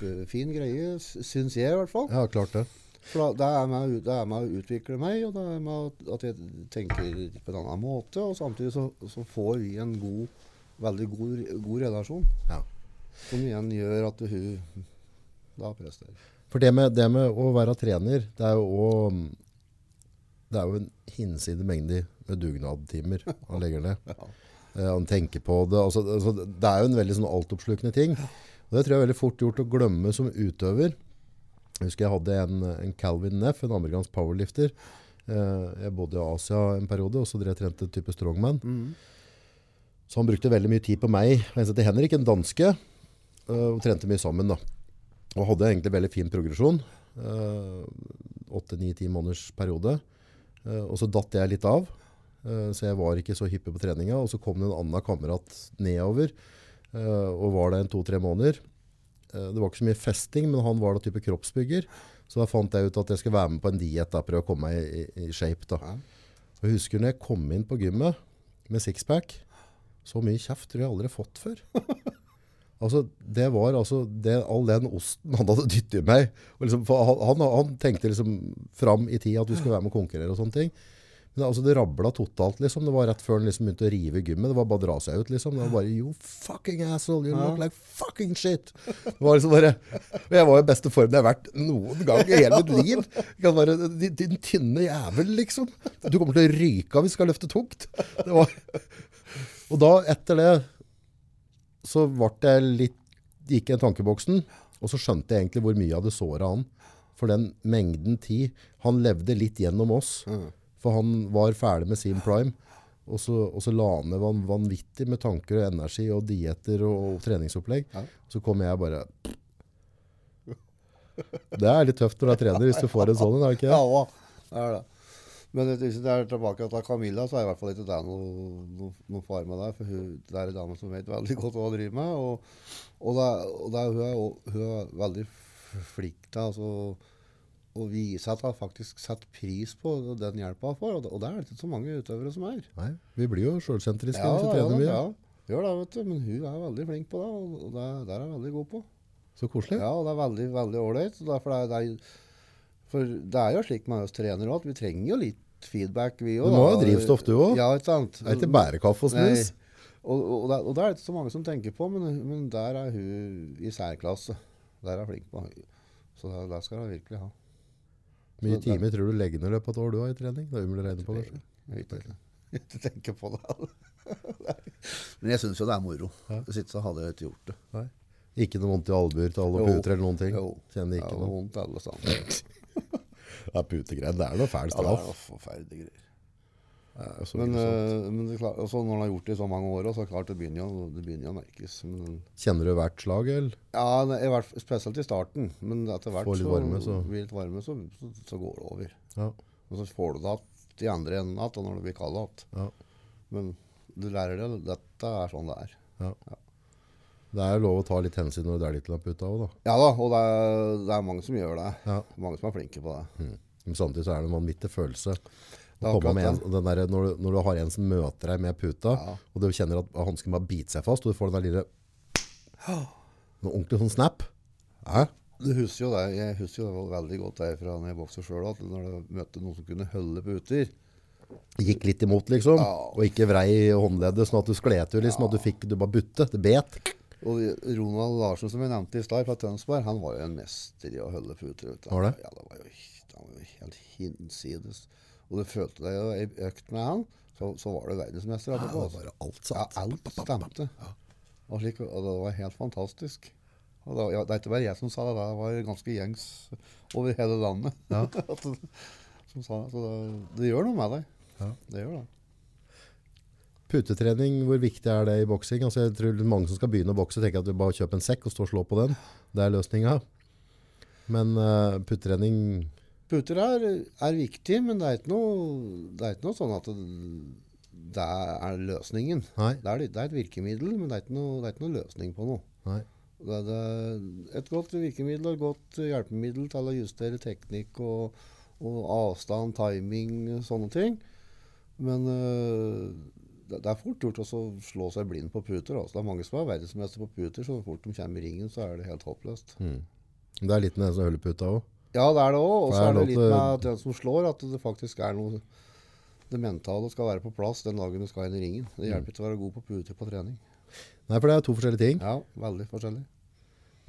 kjempefin greie, syns jeg i hvert fall. ja klart det. For da, det, er med, å det er med å utvikle meg, og det er med at- jeg tenker på en annen måte. Og samtidig så, så får vi en god, veldig god, god relasjon. Ja. Som igjen gjør at hun da presterer. For det med, det med å være trener, det er jo også Det er jo en hinsidig mengde med dugnadtimer han legger ned. ja. han tenker på det. Altså, altså, det er jo en veldig sånn altoppslukende ting. Og det tror jeg er veldig fort gjort å glemme som utøver. Jeg husker jeg hadde en, en Calvin Neff, en amerikansk powerlifter. Eh, jeg bodde i Asia en periode, og så drev jeg trente type strongman. Så han brukte veldig mye tid på meg. Han heter Henrik, en danske. eh, og trente mye sammen da. Og hadde egentlig veldig fin progresjon. Åtte, ni, ti måneders periode. Eh, og så datt jeg litt av. Eh, så jeg var ikke så hyppig på treninga. Og så kom det en annen kamerat nedover. Eh, og var der en to-tre måneder. Eh, det var ikke så mye festing, men han var da type kroppsbygger. Så da fant jeg ut at jeg skulle være med på en diett. og Prøve å komme meg i, i, shape. da. Og jeg husker når jeg kom inn på gymmet med sixpack, Så mye kjeft tror jeg aldri har fått før. altså, det var altså det, all den osten han hadde dyttet i meg. Og liksom, han, han, han tenkte liksom fram i tid at vi skulle være med og konkurrere og sånne ting. Men altså, det rabla totalt, liksom. Det var rett før han liksom begynte å rive gymmet. Det var bare å dra seg ut, liksom. Det var bare You fucking asshole, you look like fucking shit. Det var liksom bare, og jeg var i beste form jeg har vært noen gang i hele mitt liv. Jeg kan være, din, din tynne jævel, liksom. Du kommer til å ryke av hvis du skal løfte tungt. Det var, og da, etter det, så ble jeg litt, gikk jeg i tankeboksen, og så skjønte jeg egentlig hvor mye jeg hadde såret han. For den mengden tid, han levde litt gjennom oss. For han var ferdig med sin prime. Og så, og så la han ned van, vanvittig med tanker og energi og dietter og, og treningsopplegg. Ja. Så kom jeg bare Det er litt tøft når du er trener, hvis du får en sånn en, er det ikke? Ja, det er det. Men hvis det er tilbake til Camilla, så er i hvert fall ikke det noe, noe, noe far med det. For hun, det er en dame som vet veldig godt hva hun driver med. Og, og, det, og det, hun, er, hun er veldig flink til altså, å vise at han faktisk setter pris på den hjelpa han får. Og det, og det er det ikke så mange utøvere som er. Nei, vi blir jo sjølsentriske Ja, hvis vi trener mye. ja, gjør det, vet du. Men hun er veldig flink på det, og og det, det er hun veldig god på. Så koselig. Ja, og det er veldig veldig ålreit. for det er jo slik med oss trenere òg, at vi trenger jo litt feedback, vi òg. Du må ha drivstoff, du òg. Ja, ikke sant? Det er ikke bare kaffe og snus. Og, og, det, og det er det ikke så mange som tenker på, men, men der er hun i særklasse. Der er hun flink på. Så det, det skal hun virkelig ha. Mye det- timer tror du legger ned i løpet av et år du har i trening? Det er umulig å regne på, kanskje. Jeg vet ikke. tenke på det. men jeg syns jo det er moro. Ja. Hvis ikke så hadde jeg ikke gjort det. Nei. Ikke noe vondt i albuer til alle puter eller noen ting? Jo. Kjenner Ja, ikke var noe? vondt alle sammen. det er putegreier, det er noe fæl Ja, det er noe forferdelige greier. Det så Men, øh, men det klart, altså når han har gjort det i så mange år, så klart det begynner jo, det begynner å merkes. Men, Kjenner du hvert slag, eller? ja, i hvert, spesielt i starten. Men etter hvert litt så, varme, så- blir det litt varme, så, så, så går det over. Ja. Og så får du det igjen i andre enden igjen når det blir kaldt igjen. Ja. Men du lærer det. Dette er sånn det er. Det er jo lov å ta litt hensyn når det er litt lapp ute òg, da. Ja da, og det er, det er mange som gjør det. Ja. Mange som er flinke på det. Men samtidig så er det en vanvittig følelse. En, den der, når, du, når du har en som møter deg med puta, Ja. og du kjenner at hansken bare biter seg fast, og du får den der lille Noe ordentlig sånn snap. Ja. Du husker jo det, Jeg husker jo det veldig godt det fra når jeg vokste sjøl, at når du møtte noen som kunne holde puter Gikk litt imot, liksom. Ja. Og ikke vrei håndleddet, sånn at du skled ut, liksom. At du fikk Du bare butte. Det bet. Og Ronald Larsen, som jeg nevnte i stad, fra Tønsberg, han var jo en mester i å holde puter. Var det? Ja, det var jo, han var jo helt hinsides. Og du følte deg i økt med han, så, så var du verdensmester Ja, det var bare alt Ja, alt stemte. Og, slik, og det var helt fantastisk. Og det, var- det er ikke bare jeg som sa det, det var ganske gjengs over hele landet. Ja. Som sa. Så det, det gjør noe med deg. Ja. Det gjør det. Putetrening, hvor viktig er det i boksing? Altså, jeg tror mange som skal begynne å bokse, tenker at du bare kjøper en sekk og står og slår på den. Det er løsninga. Men uh, putetrening Puter er, er viktig, men det er ikke noe, det er ikke noe sånn at det, det er løsningen. Det er, det er et virkemiddel, men det er ikke noe, det er ikke noe løsning på noe. Et godt virkemiddel og et godt hjelpemiddel til å justere teknikk og, og avstand, timing, sånne ting. Men øh, det, det er fort gjort å slå seg blind på puter. Altså. Det er mange som er verdensmester på puter, så fort de kommer i ringen, så er det helt håpløst. Mm. Det er litt med den som holder puta òg. Ja, det er det òg. Og så er det litt med at den som slår, at det faktisk er noe Det mentale skal være på plass den dagen du skal inn i ringen. Det Mm. hjelper ikke å være god på puter på trening. Nei, for det er to forskjellige ting. Ja, veldig forskjellig.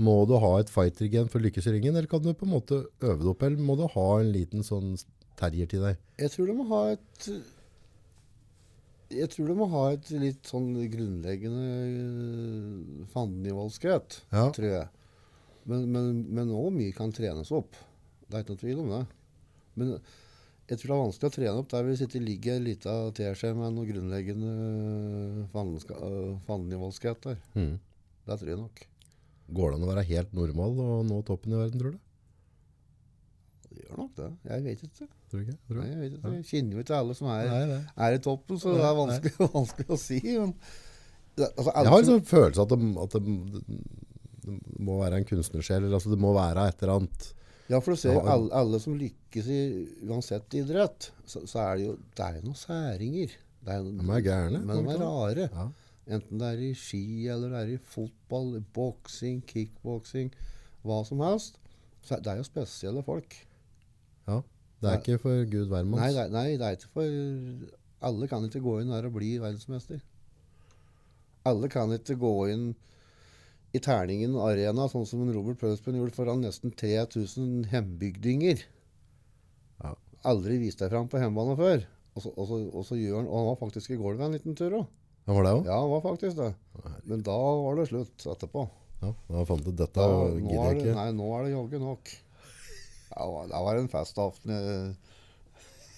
Må du ha et fighter-gen for å lykkes i ringen, eller kan du på en måte øve det opp, eller må du ha en liten sånn terrier til deg? Jeg tror du må ha et Jeg tror du må ha et litt sånn grunnleggende øh, fandenivoldskhet, Ja. tror jeg. Men, men, men også mye kan trenes opp. Det er ikke noe tvil om det. Men jeg tror det er vanskelig å trene opp der vi sitter ligger en liten teskje med noe grunnleggende øh, øh, fandenivoldskhet der. Mm. Det tror jeg nok. Går det an å være helt normal og nå toppen i verden, tror du? Det gjør nok det. Jeg vet ikke. Tror ikke? Tror Nei, jeg, vet ikke. jeg kjenner jo ikke alle som er, Nei, nei. er i toppen, så det er vanskelig, vanskelig å si. Men, altså, Jeg har en sånn følelse at, det, at det, det må være en kunstnersjel, eller altså det må være et eller annet. Ja, for du ser Ja, alle, alle som lykkes i uansett idrett, så, så er det jo det er noen særinger. Det er, De er gærne. Men de er rare. Ja. Enten det er i ski, eller det er i fotball, i boksing, kickboksing, hva som helst. Så det er jo spesielle folk. Ja. Det er ikke for Gud hvermanns. Nei, nei, det er ikke for Alle kan ikke gå inn der og bli verdensmester. Alle kan ikke gå inn i Terningen arena, sånn som Robert Pølspen gjorde foran nesten 3000 hjembygdinger. Ja. Aldri vist deg fram på hjemmebane før. Og så, og, så, og så gjør han Og han var faktisk i gulvet en liten tur òg. Han var det òg? Ja, han var faktisk det. Men da var det slutt etterpå. Ja. Da fant du dette gidder er jeg ikke. nei, nå er det jaggu nok. Det var- det var en festaften.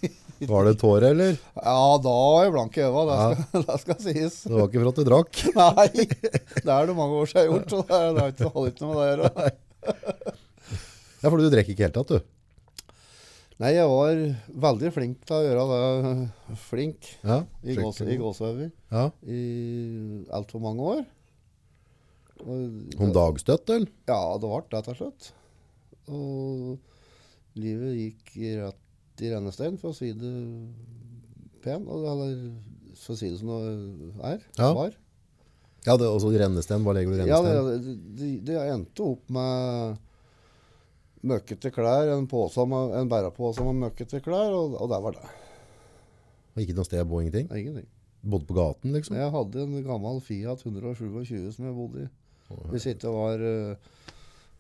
Var det tårer, eller? Ja, da var jeg blank i øynene. Det, Ja. skal- det skal sies. Det var ikke for at du drakk. Nei, det er det mange år siden jeg har gjort, så det, er, det, er ikke, det holder ikke med det å gjøre. Ja, for du drikker ikke helt tatt, du. Nei, jeg var veldig flink til å gjøre det. Flink Ja. i i gåseøyne Ja. i altfor mange år. Og- Om dagstøtt, eller? Ja, det ble det til slutt. Og livet gikk i rett i rennestein, for å si det pen. Eller for å si det som det er. Ja. Var. Ja, det er også rennesten. Hva legger du i Ja, det, det, det endte opp med møkkete klær, en, påse med, en bærepose med møkkete klær, og, og der var det. Og Ikke noe sted å bo, ingenting? Ingenting. Bodde på gaten, liksom? Jeg hadde en gammel Fiat 127 som jeg bodde i. Hvis ikke var eh,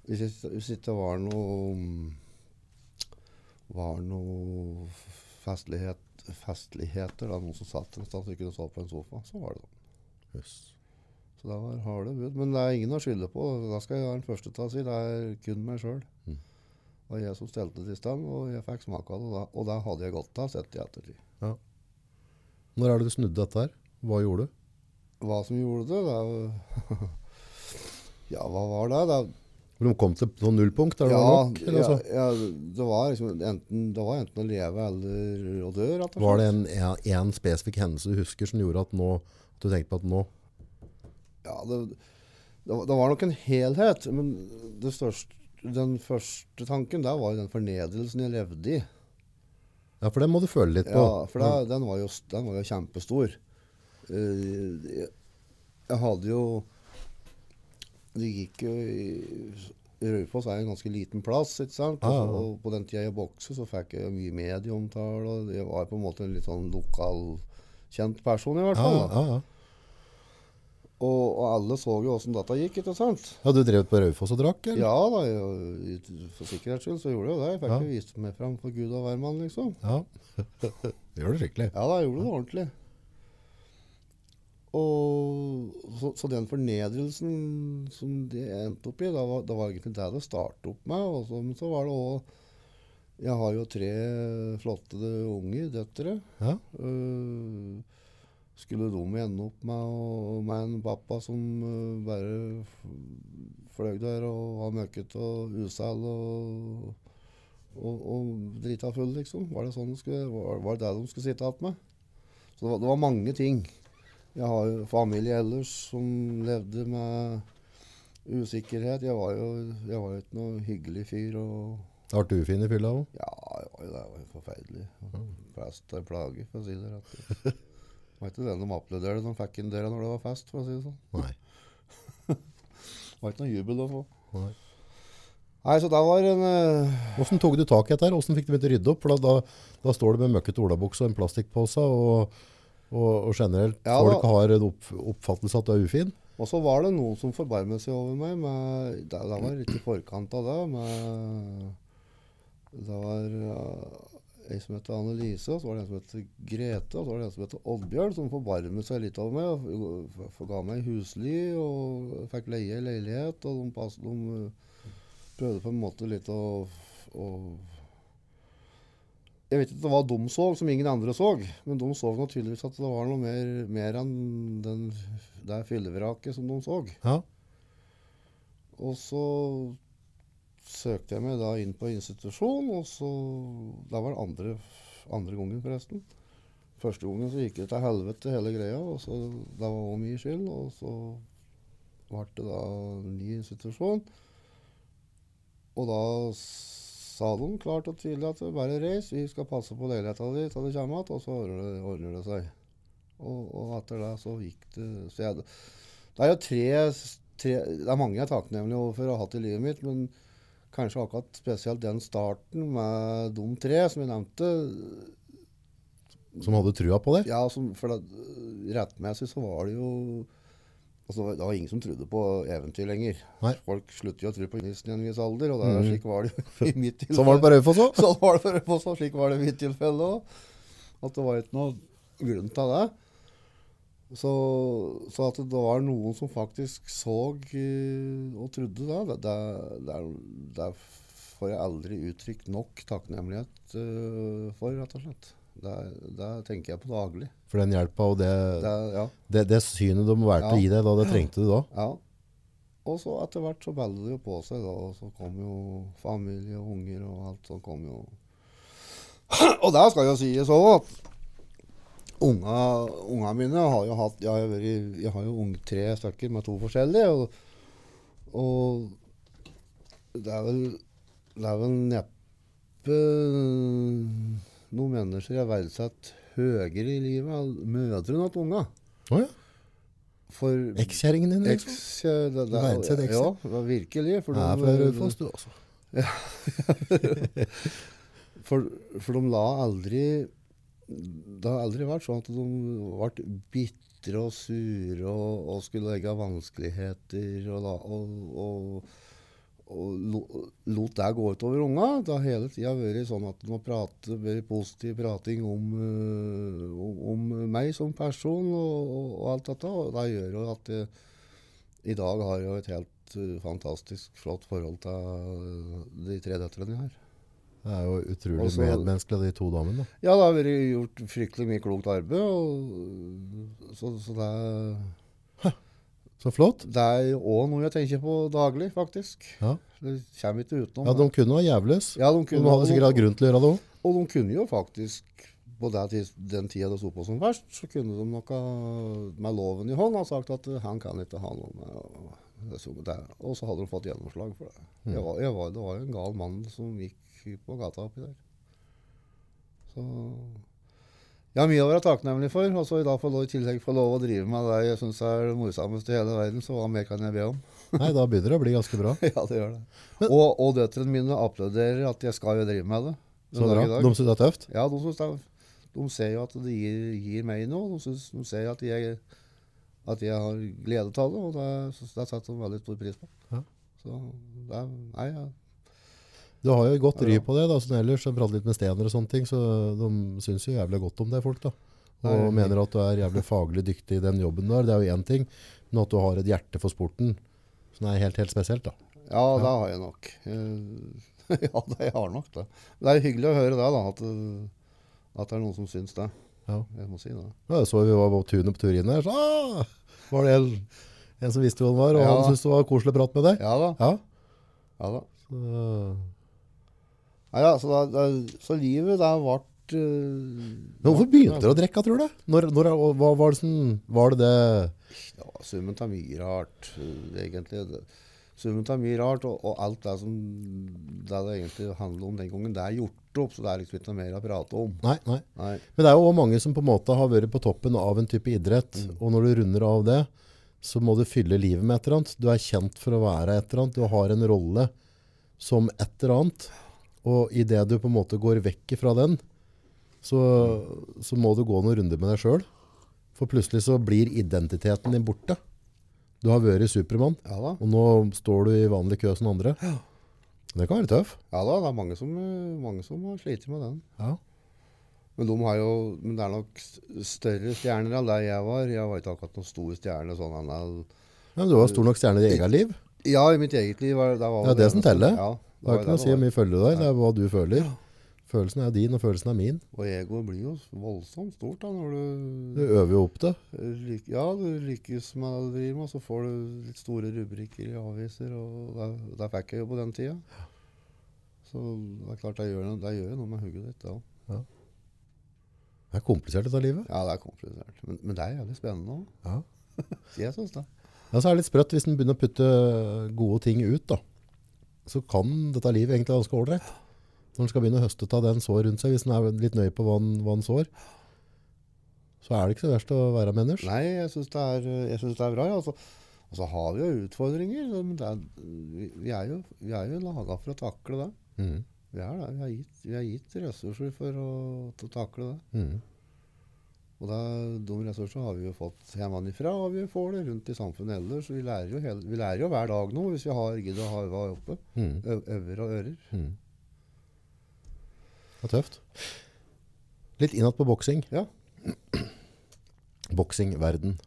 Hvis ikke, hvis ikke var noe Var noe festlighet, festligheter, da, noen som satt et sted og så på en sofa, så var det sånn. Yes. Så det var harde bud. Men det er ingen å skylde på. Da skal jeg være den første til å si det er kun meg sjøl. Mm. Det var jeg som stelte det i stand, og jeg fikk smake av det. Da, og det hadde jeg godt av sett i ettertid. Når er det du snudde dette her? Hva gjorde du? Hva som gjorde det? det ja, hva var det? det For de kom til noen nullpunkt? Der det ja, var nok? Ja, så? ja, det var liksom enten, det var enten å leve eller å dø, rett og slett. Var det en, en, en spesifikk hendelse du husker som gjorde at nå at du tenkte på at nå Ja, det, det, var- det var nok en helhet. Men det største, den første tanken der var jo den fornedrelsen jeg levde i. Ja, for den må du føle litt på. Ja, for det, den, var jo, den var jo kjempestor. Eh, jeg, jeg hadde jo Det gikk jo Raufoss er en ganske liten plass, ikke sant? Ja, Og, ja, og på den tida jeg bokste, så fikk jeg mye medieomtale. Og jeg var på en måte en litt sånn lokalkjent person, i hvert Ja, fall. ja, da. ja. Og, og alle så jo åssen dette gikk, ikke sant? ja, du drev på Raufoss og drakk, eller? Ja da, jeg, for sikkerhets skyld så gjorde jeg det. Jeg fikk Ja. vist meg fram for Gud og hvermann, liksom. Ja. Det gjør det skikkelig. Ja da, jeg gjorde det ordentlig. Og så, så den fornedrelsen som det endte opp i, da var, da var egentlig det det startet opp med. Og så, men så var det òg Jeg har jo tre flotte unger, døtre. Ja. Uh, skulle de ende opp med, og, med en pappa som uh, bare fløy der og var møkkete og usel og, og, og drita full, liksom? Var det sånn de skulle, var, var det det de skulle sitte igjen med? Så det var, det var mange ting. Jeg har jo familie ellers som levde med usikkerhet. Jeg var jo, jeg var ikke noe hyggelig fyr. og ble du fin i fylla òg. ja, jeg var jo det. var jo forferdelig. Plast er plage, for å si det rett ut. Det var ikke den de applauderte de fikk inn del når det var fest, for å si det sånn. Nei. Det var ikke noe jubel å få. Nei. Nei, så det var en eh, Hvordan tok du tak i dette? Hvordan fikk du begynt å rydde opp? Da, da, da står du med møkkete olabukse og en plastikkpose, og, og, og generelt Ja, folk har en opp, oppfattelse at du er ufin. Og så var det noen som forbarmet seg over meg. Med, det, det var litt i forkant av det. Med, det var uh, ei som het Annelise, og så var det en som het Grete, og så var det en som het Oddbjørn, som forbarmet seg litt over meg. og f- f- Ga meg husly og fikk leie ei leilighet. Og de, pass, de uh, prøvde på en måte litt å, å Jeg vet ikke hva de så som ingen andre så, men de så tydeligvis at det var noe mer, mer enn den, det fyllevraket som de så. Ja. Og så søkte jeg meg da inn på institusjon, og så Det var det andre, andre gangen, forresten. Første gangen så gikk det til helvete, hele greia. og så Det var òg min skyld. Og så ble det da ny institusjon. Og da sa de klart og tydelig at bare reis, vi skal passe på leiligheta di til du kommer igjen, og så ordner det, ordner det seg. Og, og etter det så gikk det så jeg, Det er jo tre, tre Det er mange jeg er takknemlig overfor å ha hatt i livet mitt, men kanskje akkurat spesielt den starten med de tre som jeg nevnte. Som hadde trua på det? Ja, som, for det, rettmessig så var det jo altså, Det var ingen som trodde på eventyr lenger. Nei. Folk slutter jo å tro på nissen i en viss alder, og der, mm. slik var det i mitt tilfelle. Sånn var det på Raufoss òg? Sånn var det på Raufoss, òg, slik var det i mitt tilfelle òg. At det var ikke noe grunn til det. Så, så at det var noen som faktisk så eh, og trodde det, det, det, det, får jeg aldri uttrykt nok takknemlighet eh, for, rett og slett. Det, tenker jeg på daglig. For den hjelpa og det, Det, ja, det, det synet de valgte Ja. å gi deg da, det trengte du da? ja. Og så etter hvert så baller det jo på seg, da. Og så kom jo familie og unger og alt sånt kom jo Og der skal jo sies òg at unga, unga mine har jo hatt Jeg har jo, vært, jeg har jo ung, tre stykker med to forskjellige. Og, og det er vel Det er vel neppe noen mennesker er verdsatt høyere i livet enn mødre enn at unga. Å ja. For Ekskjerringen din? Liksom. ja, det, det, ja, ja, virkelig. For Ja, de, fra Raufoss, du også. for, for de la aldri Det har aldri vært sånn at de ble bitre og sure og, og skulle legge vanskeligheter og, la, og, og, og lot det gå utover unga. Det har hele tida vært sånn at det må prate, vært positiv prating om, om, om meg som person og, og, alt dette. Og det gjør jo at jeg, i dag har jeg et helt øh, fantastisk flott forhold til de tre døtrene jeg har. Det er jo utrolig Også, medmenneskelig, de to damene. da. Ja, det har vært gjort fryktelig mye klokt arbeid. Og, så så det, er, Så flott. det er òg noe jeg tenker på daglig, faktisk. Ja. Det kommer ikke utenom. Ja, De kunne være jævles. Ja, de De hadde sikkert hatt grunn til å gjøre det òg. Og de kunne jo faktisk, på den, tid- den tida det sto på som verst, så kunne de noe med loven i hånd ha sagt at eh, han kan ikke ha noe med det. Og så hadde de fått gjennomslag for det. Mm. Jeg var, jeg var, det var jo en gal mann som gikk på gata oppi der. Så jeg har mye å være takknemlig for. Og så i dag får jeg i tillegg få lov å drive med det jeg syns er det morsomste i hele verden. Så hva mer kan jeg be om? Nei, da begynner det å bli ganske bra. ja, det gjør det. Og, og døtrene mine applauderer at jeg skal jo drive med det. Så bra. De syns det er tøft? Ja, de, synes det er, de ser jo at det gir, gir meg noe. De, synes, de ser at jeg, at jeg har glede av det, og det, det setter de veldig stor pris på. Ja. Så det nei, ja. Du har jo godt ry på det. da, sånn ellers, jeg prater litt med Stener og sånne ting, så de syns jo jævlig godt om deg, folk. da. Og Nei, mener at du er jævlig faglig dyktig i den jobben du har. Det er jo én ting, men at du har et hjerte for sporten som er helt, helt spesielt. da. ja, det har jeg nok. Eh, ja, det har jeg nok det. Det er hyggelig å høre det, da, at, det- at det er noen som syns det. Ja. Jeg må si det. Ja, jeg så vi var på tunet på tur inn her, så ah, var det en, en som visste hvor han var, og Ja. han syntes det var koselig å prate med deg. Ja da. Ja, Ja, da. så, Ja, ja, så, da, da, så livet, da vært eh, Men hvorfor begynte dere å drikke, tror du? Når, når, hva, var, det sånn, var det det Ja, summen av mye rart, eh, egentlig. Summen av mye rart, og, og alt det som det det egentlig handler om den gangen, det er gjort opp, så det er liksom ikke noe mer å prate om. Nei, nei. Nei. Men det er jo òg mange som på en måte har vært på toppen av en type idrett, og når du runder av det, så må du fylle livet med et eller annet. Du er kjent for å være et eller annet. Du har en rolle som et eller annet. Og i det du på en måte går vekk fra den, så, så må du gå noen runder med deg sjøl. For plutselig så blir identiteten din borte. Du har vært Supermann, Ja og nå står du i vanlig kø som andre. Det kan være tøff. Ja da, det er mange som, mange som har slitt med den. Ja. Men, de har jo, men det er nok større stjerner enn der jeg var. Jeg var ikke akkurat noen stor stjerne. sånn enn Men du var stor nok stjerne i ditt eget liv. Ja, i mitt eget liv. Var, det var Ja, det som teller. Ja, Det har ikke noe å si hvor mye følger du der, det er hva du føler. Følelsen er din, og følelsen er min. Og egoet blir jo voldsomt stort da, når Du du øver jo opp det. Ja, du lykkes med det du driver med, så får du litt store rubrikker i aviser, og det, der fikk jeg jo på den tida. Så det er klart, det gjør, det gjør noe med hugget ditt, ja. Det er komplisert dette livet. Ja, det er komplisert. Men, men det er jævlig spennende òg. Ja. Jeg syns det. Ja, så er det litt sprøtt hvis en begynner å putte gode ting ut, da. Så kan dette livet egentlig være ganske ålreit. Når en skal begynne å høste av den sår rundt seg, hvis en er litt nøye på hva en, sår, så er det ikke så verst å være menneske. Nei, jeg syns det, det er bra. Ja. Altså, og så har vi jo utfordringer. Men det er, vi, vi er jo, vi er jo laga for å takle det. Mm. Vi er det. Vi har gitt, gitt ressurser for å, å takle det. Mm. Og da, de ressursene har vi jo fått hjemmefra, og vi får det rundt i samfunnet ellers. Så vi lærer jo, hele, vi lærer jo hver dag noe hvis vi har gidder å ha øva oppe. Mm. Øver og ører. Mm. Det er tøft. Litt innad på boksing. Ja. Boksingverden.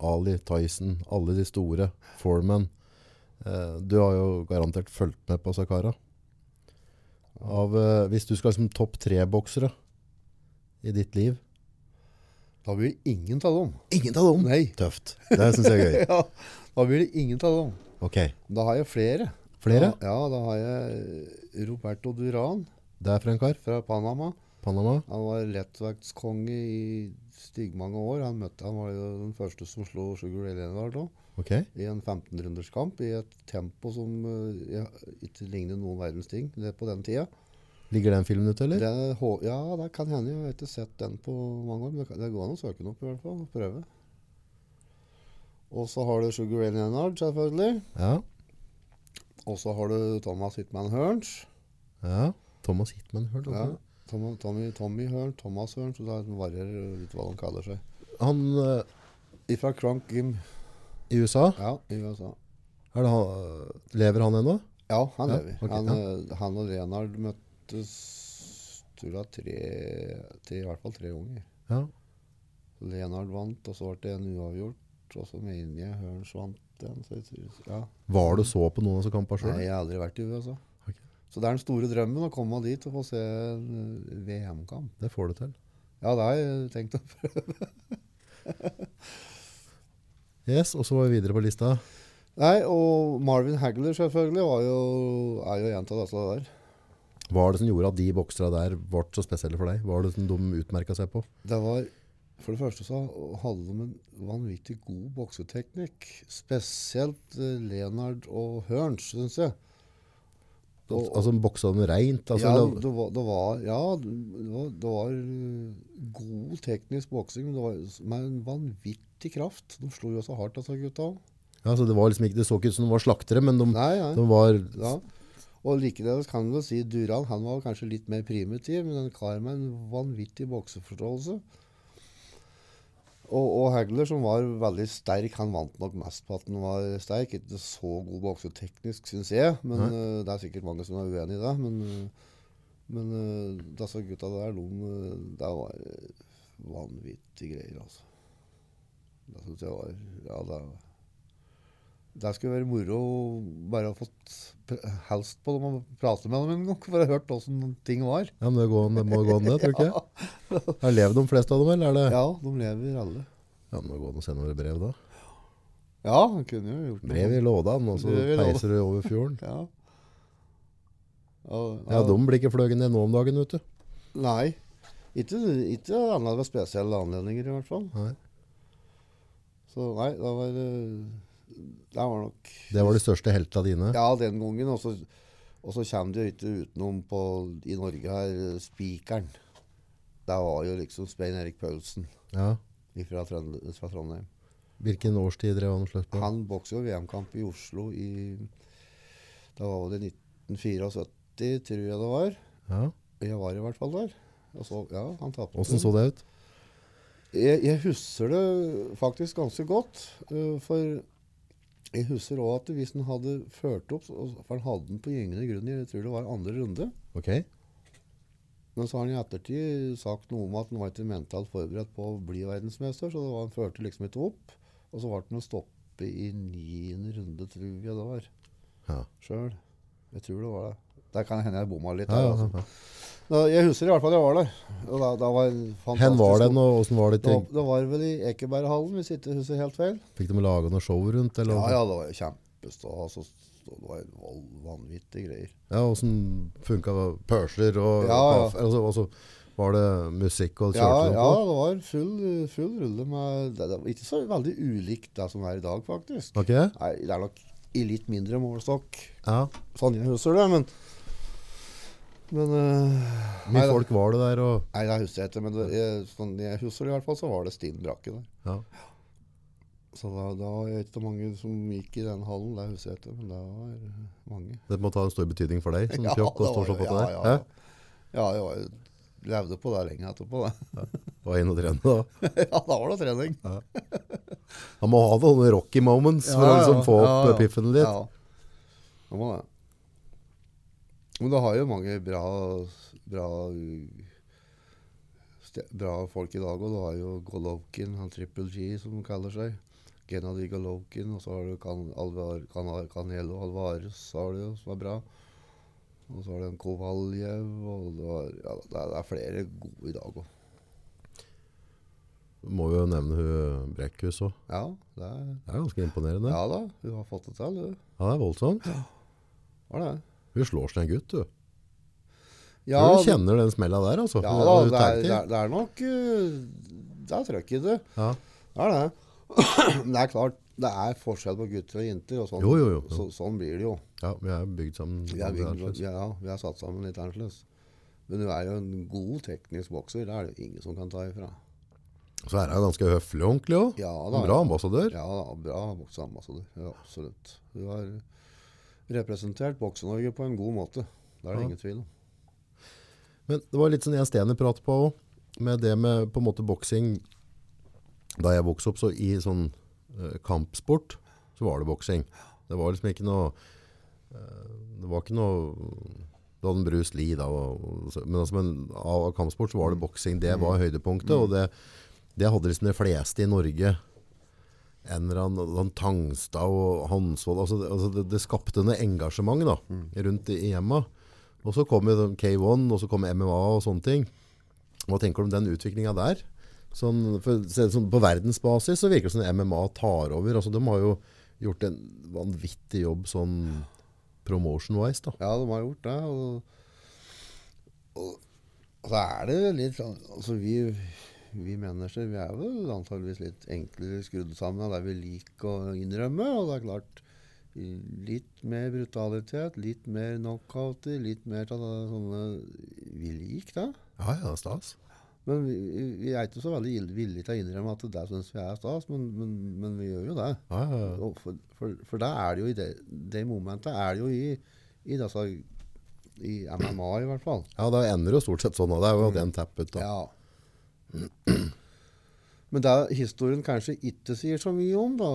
Ali, Tyson, alle de store. Foreman. Eh, du har jo garantert fulgt med på Sakara. Av, eh, hvis du skal liksom topp tre-boksere i ditt liv Da blir det ingen av dem. Ingen av dem! Nei. Tøft. Det syns jeg er gøy. ja, da blir det ingen av dem. Ok. Da har jeg flere. Flere? Ja, ja, da har jeg Roberto Duran Det er fra en kar. fra Panama. Panama. Han var lettvektskonge i styggmange år. Han, møtte, han var jo den første som slo Sugar Ray Leonard nå. Ok. I en 15-runderskamp i et tempo som uh, ikke ligner noen verdens ting det på den tida. Ligger den filmen ute, eller? Det, ja, det kan hende. Jeg har ikke sett den på mange år. Men det, det går an å søke den opp i hvert fall. Prøve. Og så har du Sugar Ray Leonard, selvfølgelig. Ja. Og så har du Thomas Hitman Hearns. ja. Thomas Hitman, hørte? Ja. Tom, Tommy, Tommy Hearn, Thomas Hearn, så det varierer litt hva de kaller seg. Han uh, Ifra Cronk Gym, i USA, ja, i USA. det han, lever han ennå? Ja, han Ja, lever. Okay, han, ja. eh, han og Renard møttes tror jeg tre, til i hvert fall tre ganger. Ja. Lenard vant, og så ble det en uavgjort. Og så mener jeg Hørns vant tror, ja. Var du så på noen av kampene Nei, jeg har aldri vært i USA. Okay. Så det er den store drømmen å komme dit og få se en eh, VM-kamp. Det får du til. Ja, det har jeg tenkt å prøve. Yes, Og så var vi videre på lista. Nei, og Marvin Hagler selvfølgelig var jo, er jo en av disse der. Hva er det som gjorde at de bokserne der ble så spesielle for deg? Hva er det som de utmerka seg på? Det var For det første så hadde de en vanvittig god bokseteknikk. Spesielt eh, Leonard og Hørns, syns jeg. Og- altså Boksa de reint? Altså, ja, det var, det var, ja, det var, det var eh, god teknisk boksing, med en vanvittig kraft. De slo jo så hardt, altså, gutta. ja, så det, var liksom ikke, det så ikke ut som de var slaktere, men de, Nei, nei. de var Ja. Og likedan kan du si Duran han var kanskje litt mer primitiv, men en kar med en vanvittig bokseforståelse. Og, og Hagler, som var veldig sterk, han vant nok mest på at han var sterk. Ikke så god bokseteknisk, syns jeg, men eh, det er sikkert mange som er uenig i det. Men, eh, men uh, disse gutta der, de, det var vanvittige greier, altså. Det syns jeg var Ja, det det skulle være moro å bare ha fått helst på dem og prate med dem en gang, for å ha hørt åssen ting var. Ja, men det, går, det må gå an, det, tror du ikke? Her lever de fleste av dem, eller er det Ja, de lever alle. Ja, men det går an å sende over brev, da. Ja, han kunne jo gjort Brev i lådan, og så peiser du over fjorden. Ja. Og, Ja, de blir ikke fløyet ned nå om dagen, vet du. Nei. Ikke, ikke annet ved spesielle anledninger, i hvert fall. Nei. Så nei, det var eh, Det var nok Det var de største heltene dine. Ja, den gangen. Og så, og så kommer det jo ikke utenom på, i Norge her Spikeren. Det var jo liksom Svein Erik Paulsen Ja. fra, fra Trondheim. Hvilken årstid drev han og sløtt på? Han bokser jo VM-kamp i Oslo i Da var det 1974, tror jeg det var. Ja. Jeg var i hvert fall der. Og så, ja. Åssen så det ut? Jeg, jeg husker det faktisk ganske godt. Uh, for jeg husker òg at hvis han hadde ført opp For han hadde den på gyngende grunn i jeg tror det var andre runde. Ok. Men så har han i ettertid sagt noe om at han var ikke mentalt forberedt på å bli verdensmester. Så det var, han førte liksom ikke opp. Og så ble han å stoppe i niende runde, tror jeg det var. Ja. Sjøl. Jeg tror det var det. Der kan hende jeg bomma litt. Ja, der, ja, altså. ja. Da, jeg husker i hvert fall jeg var der. Og da, da var Hen var den, og åssen var det? Ting? det var vel i Ekeberghallen, hvis ikke husker helt feil. Fikk de laga noe show rundt? Eller? Ja, ja, det var jo kjempestas. og Det var vanvittige greier. Ja, Åssen funka pørser og Ja, ja. Altså, Og så- og så var det musikk og Ja, kjørte ja, på? det var full, full rulle med det, det var Ikke så veldig ulikt det som er i dag, faktisk. Okay. Nei, Det er nok i litt mindre målestokk, Ja. sånn jeg husker det. Men Men uh, mye folk var det der? Og, Nei, det husker jeg ikke, men det, jeg, sånn jeg husker i hvert fall, så var det stinn brakke der. ja. Så da, da var det ikke mange som gikk i den hallen, det husker jeg ikke, men det var mange. Det må ta en stor betydning for deg, som Ja, pjokk, og det stå var så på det der. ja, ja. Ja, jeg var, levde på det lenge etterpå, det. Var inn og trene da. ja, da var det trening. Man må ha noen rocky moments for å liksom få opp piffen litt. Ja, det må det. Men du har jo mange bra, bra, bra folk i dag, og du har jo Golovkin, han Triple G som han kaller seg. Gennady Golovkin, og så har du Alvar, kan, Canelo Alvarez, har du som er bra. Og så har du en Kovaljev, og du har, ja, det, er, det er flere gode i dag òg. Må jo nevne hun Brekkhus òg. Ja, det er, Det er ganske imponerende. ja da, hun har fått det til, du. Ja, det er voldsomt. Var det? Hun slår seg en gutt, du. Ja, du kjenner den smella der, altså. Ja da, det er, det er, det er nok uh, Det er trøkk i det. Ja. Det er det. Men det er klart, det er forskjell på gutter og jenter. Og sånn, Jo, jo, jo. Så, sånn blir det jo. ja, vi er bygd sammen. Vi er, vi, ja, vi er satt sammen litt annerledes. Men du er jo en god teknisk bokser. Det er det ingen som kan ta ifra. Så er hun ganske høflig og ordentlig òg. Ja, bra ambassadør. Ja, da, bra bokseambassadør. Ja, absolutt. Du har representert Bokse-Norge på en god måte. Det er det Ja. ingen tvil om. Men det var litt sånn jeg Stener pratet på òg. Med det med på en måte boksing Da jeg vokste opp, så i sånn uh, kampsport, så var det boksing. Det var liksom ikke noe uh, Det var ikke noe Du hadde en Bruce Lee da, og, og, men altså, men av kampsport så var det boksing. Det var høydepunktet, og det, det hadde liksom de fleste i Norge. En eller annen Tangstad og Hansvold altså, altså det, det skapte noe engasjement da, rundt i hjemma. Og så kom K1, og så kom MMA og sånne ting. Hva tenker du om den utviklinga der? Sånn, for, sånn, på verdensbasis så virker det som MMA tar over. Altså, de har jo gjort en vanvittig jobb sånn promotion-wise. da. Ja, de har gjort det. Og, og, og så er det litt sånn Altså, vi, vi mennesker vi er vel antageligvis litt enklere skrudd sammen av det vi liker å innrømme. Og det er klart litt mer brutalitet, litt mer knockouter, litt mer av det sånne Vi liker det. Ja, ja, stas. Men vi, vi- er ikke så veldig villige til å innrømme at det syns vi er stas, men, men, men vi gjør jo det. Ja, ja, ja. For, for, for da er det jo i det, det momentet er det jo i, i disse i MMA i hvert fall. ja, det ender jo stort sett sånn. da. Det er jo den tappet. da. Ja. Men det historien kanskje ikke sier så mye om, da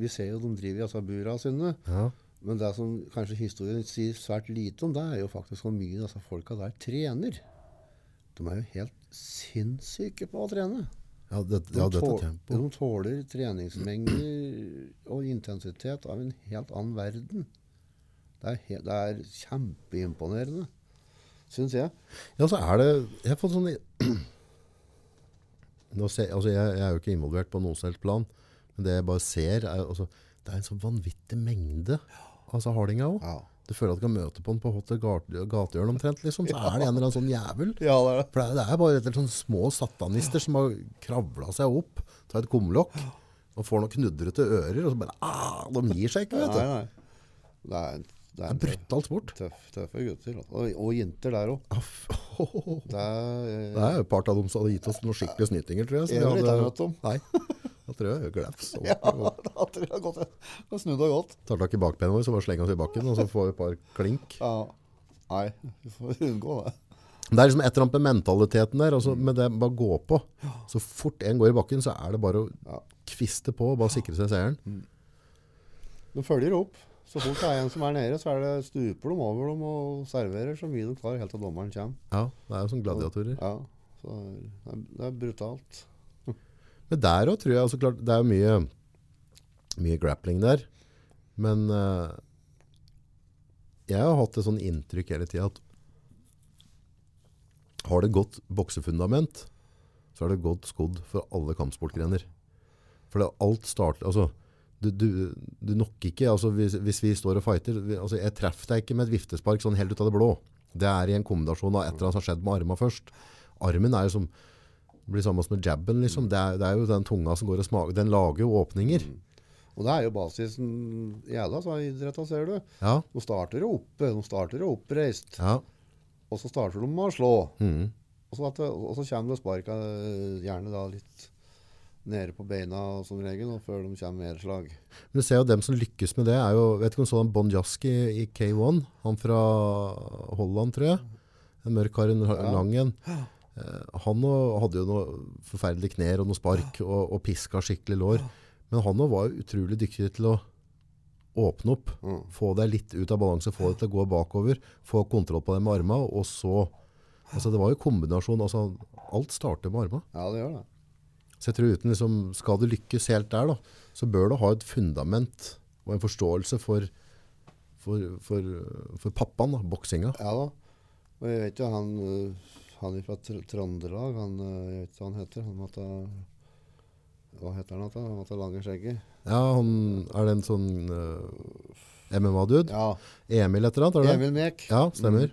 Vi ser jo de driver i disse bura sine. Ja. Men det som kanskje historien sier svært lite om, det er jo faktisk hvor mye disse folka der trener. De er jo helt sinnssyke på å trene. Ja, det, De, ja, dette tål, de tåler treningsmengder og intensitet av en helt annen verden. Det er, helt, det er kjempeimponerende, syns jeg. Ja, så er det Jeg har fått sånn ser, altså jeg, jeg er jo ikke involvert på noen selv plan, men det jeg bare ser, er altså, det er en sånn vanvittig mengde altså hardinga òg. Ja, Du føler at du kan møte på den på hotte gate, gatehjørnet omtrent, liksom. Så er det en eller annen sånn jævel. ja det er det. For det er, bare et eller sånne små satanister som har kravla seg opp, tar et kumlokk og får noen knudrete ører, og så bare ah, De gir seg ikke, vet du. Nei, nei. Det er, det Det er er brutalt sport. tøff, tøffe gutter. altså. Og, og jenter der òg. F- Det er, Det er jo et par av dem som hadde gitt oss noen skikkelige snytinger, tror jeg. som Jeg hadde- ha. Nei, da tror jeg gleps. Og, Ja, da tror jeg det. Det har snudd og gått. tar tak i bakbena våre, så bare slenger oss i bakken, og så får vi et par klink. Ja. Nei, vi får unngå det. Det er liksom et eller annet med mentaliteten der, altså med det bare gå på. Så fort en går i bakken, så er det bare å kviste på og bare sikre seg seieren. De følger opp. Så fort det er en som er nede, så er det stuper de over dem og serverer så mye de klarer helt til dommeren kommer. Ja, det er jo som gladiatorer. Ja, så det er, det er brutalt. Men der også tror jeg, altså klart, det er mye, mye grappling der. Men uh, jeg har hatt et sånn inntrykk hele tiden at har det godt boksefundament, så er det godt skodd for alle kampsportgrener. For det, alt starter, altså, du, du, du nok ikke, altså hvis, hvis vi står og fighter, vi, altså jeg treffer deg ikke med et viftespark sånn helt ut av det blå. Det er i en kombinasjon av et eller annet som har skjedd med armene først. Armen er jo som, blir samme som med jabben, liksom. Det er, det er jo den tunga som går og smaker. Den lager jo åpninger. Og det er jo basisen i alle idretter, ser du. Ja. De starter du oppe, de starter oppreist. Ja. Og så starter de med å slå. Mm. Og så, at og så kommer det sparka eh, gjerne da litt nede på beina som regel, og før de kommer med slag. Men du ser jo dem som lykkes med det, er jo Vet ikke om du så Bon Jaski i K1? Han fra Holland, tror jeg. den mørke karen Ja. Eh, Han og hadde jo noe forferdelige knær og noe spark og, og piska skikkelig lår. Men han var jo utrolig dyktig til å åpne opp. Mm. Få deg litt ut av balanse, få deg til å gå bakover. Få kontroll på deg med armene, og så Altså Det var jo kombinasjon. altså Alt starter med armene. Ja, det gjør det. Så jeg tror uten liksom, Skal du lykkes helt der, da, så bør du ha et fundament og en forståelse for, for, for, for pappaen, da, boksinga. Ja da. Og jeg vet jo han, øh, han fra Tr Trøndelag, han, øh, jeg vet ikke hva han heter. Han måtte, hva heter han? da? Han måtte lange skjegget. Ja, han er det en sånn uh, MMA-dude? Ja, Emil et eller annet? Emil Mek. Ja, stemmer.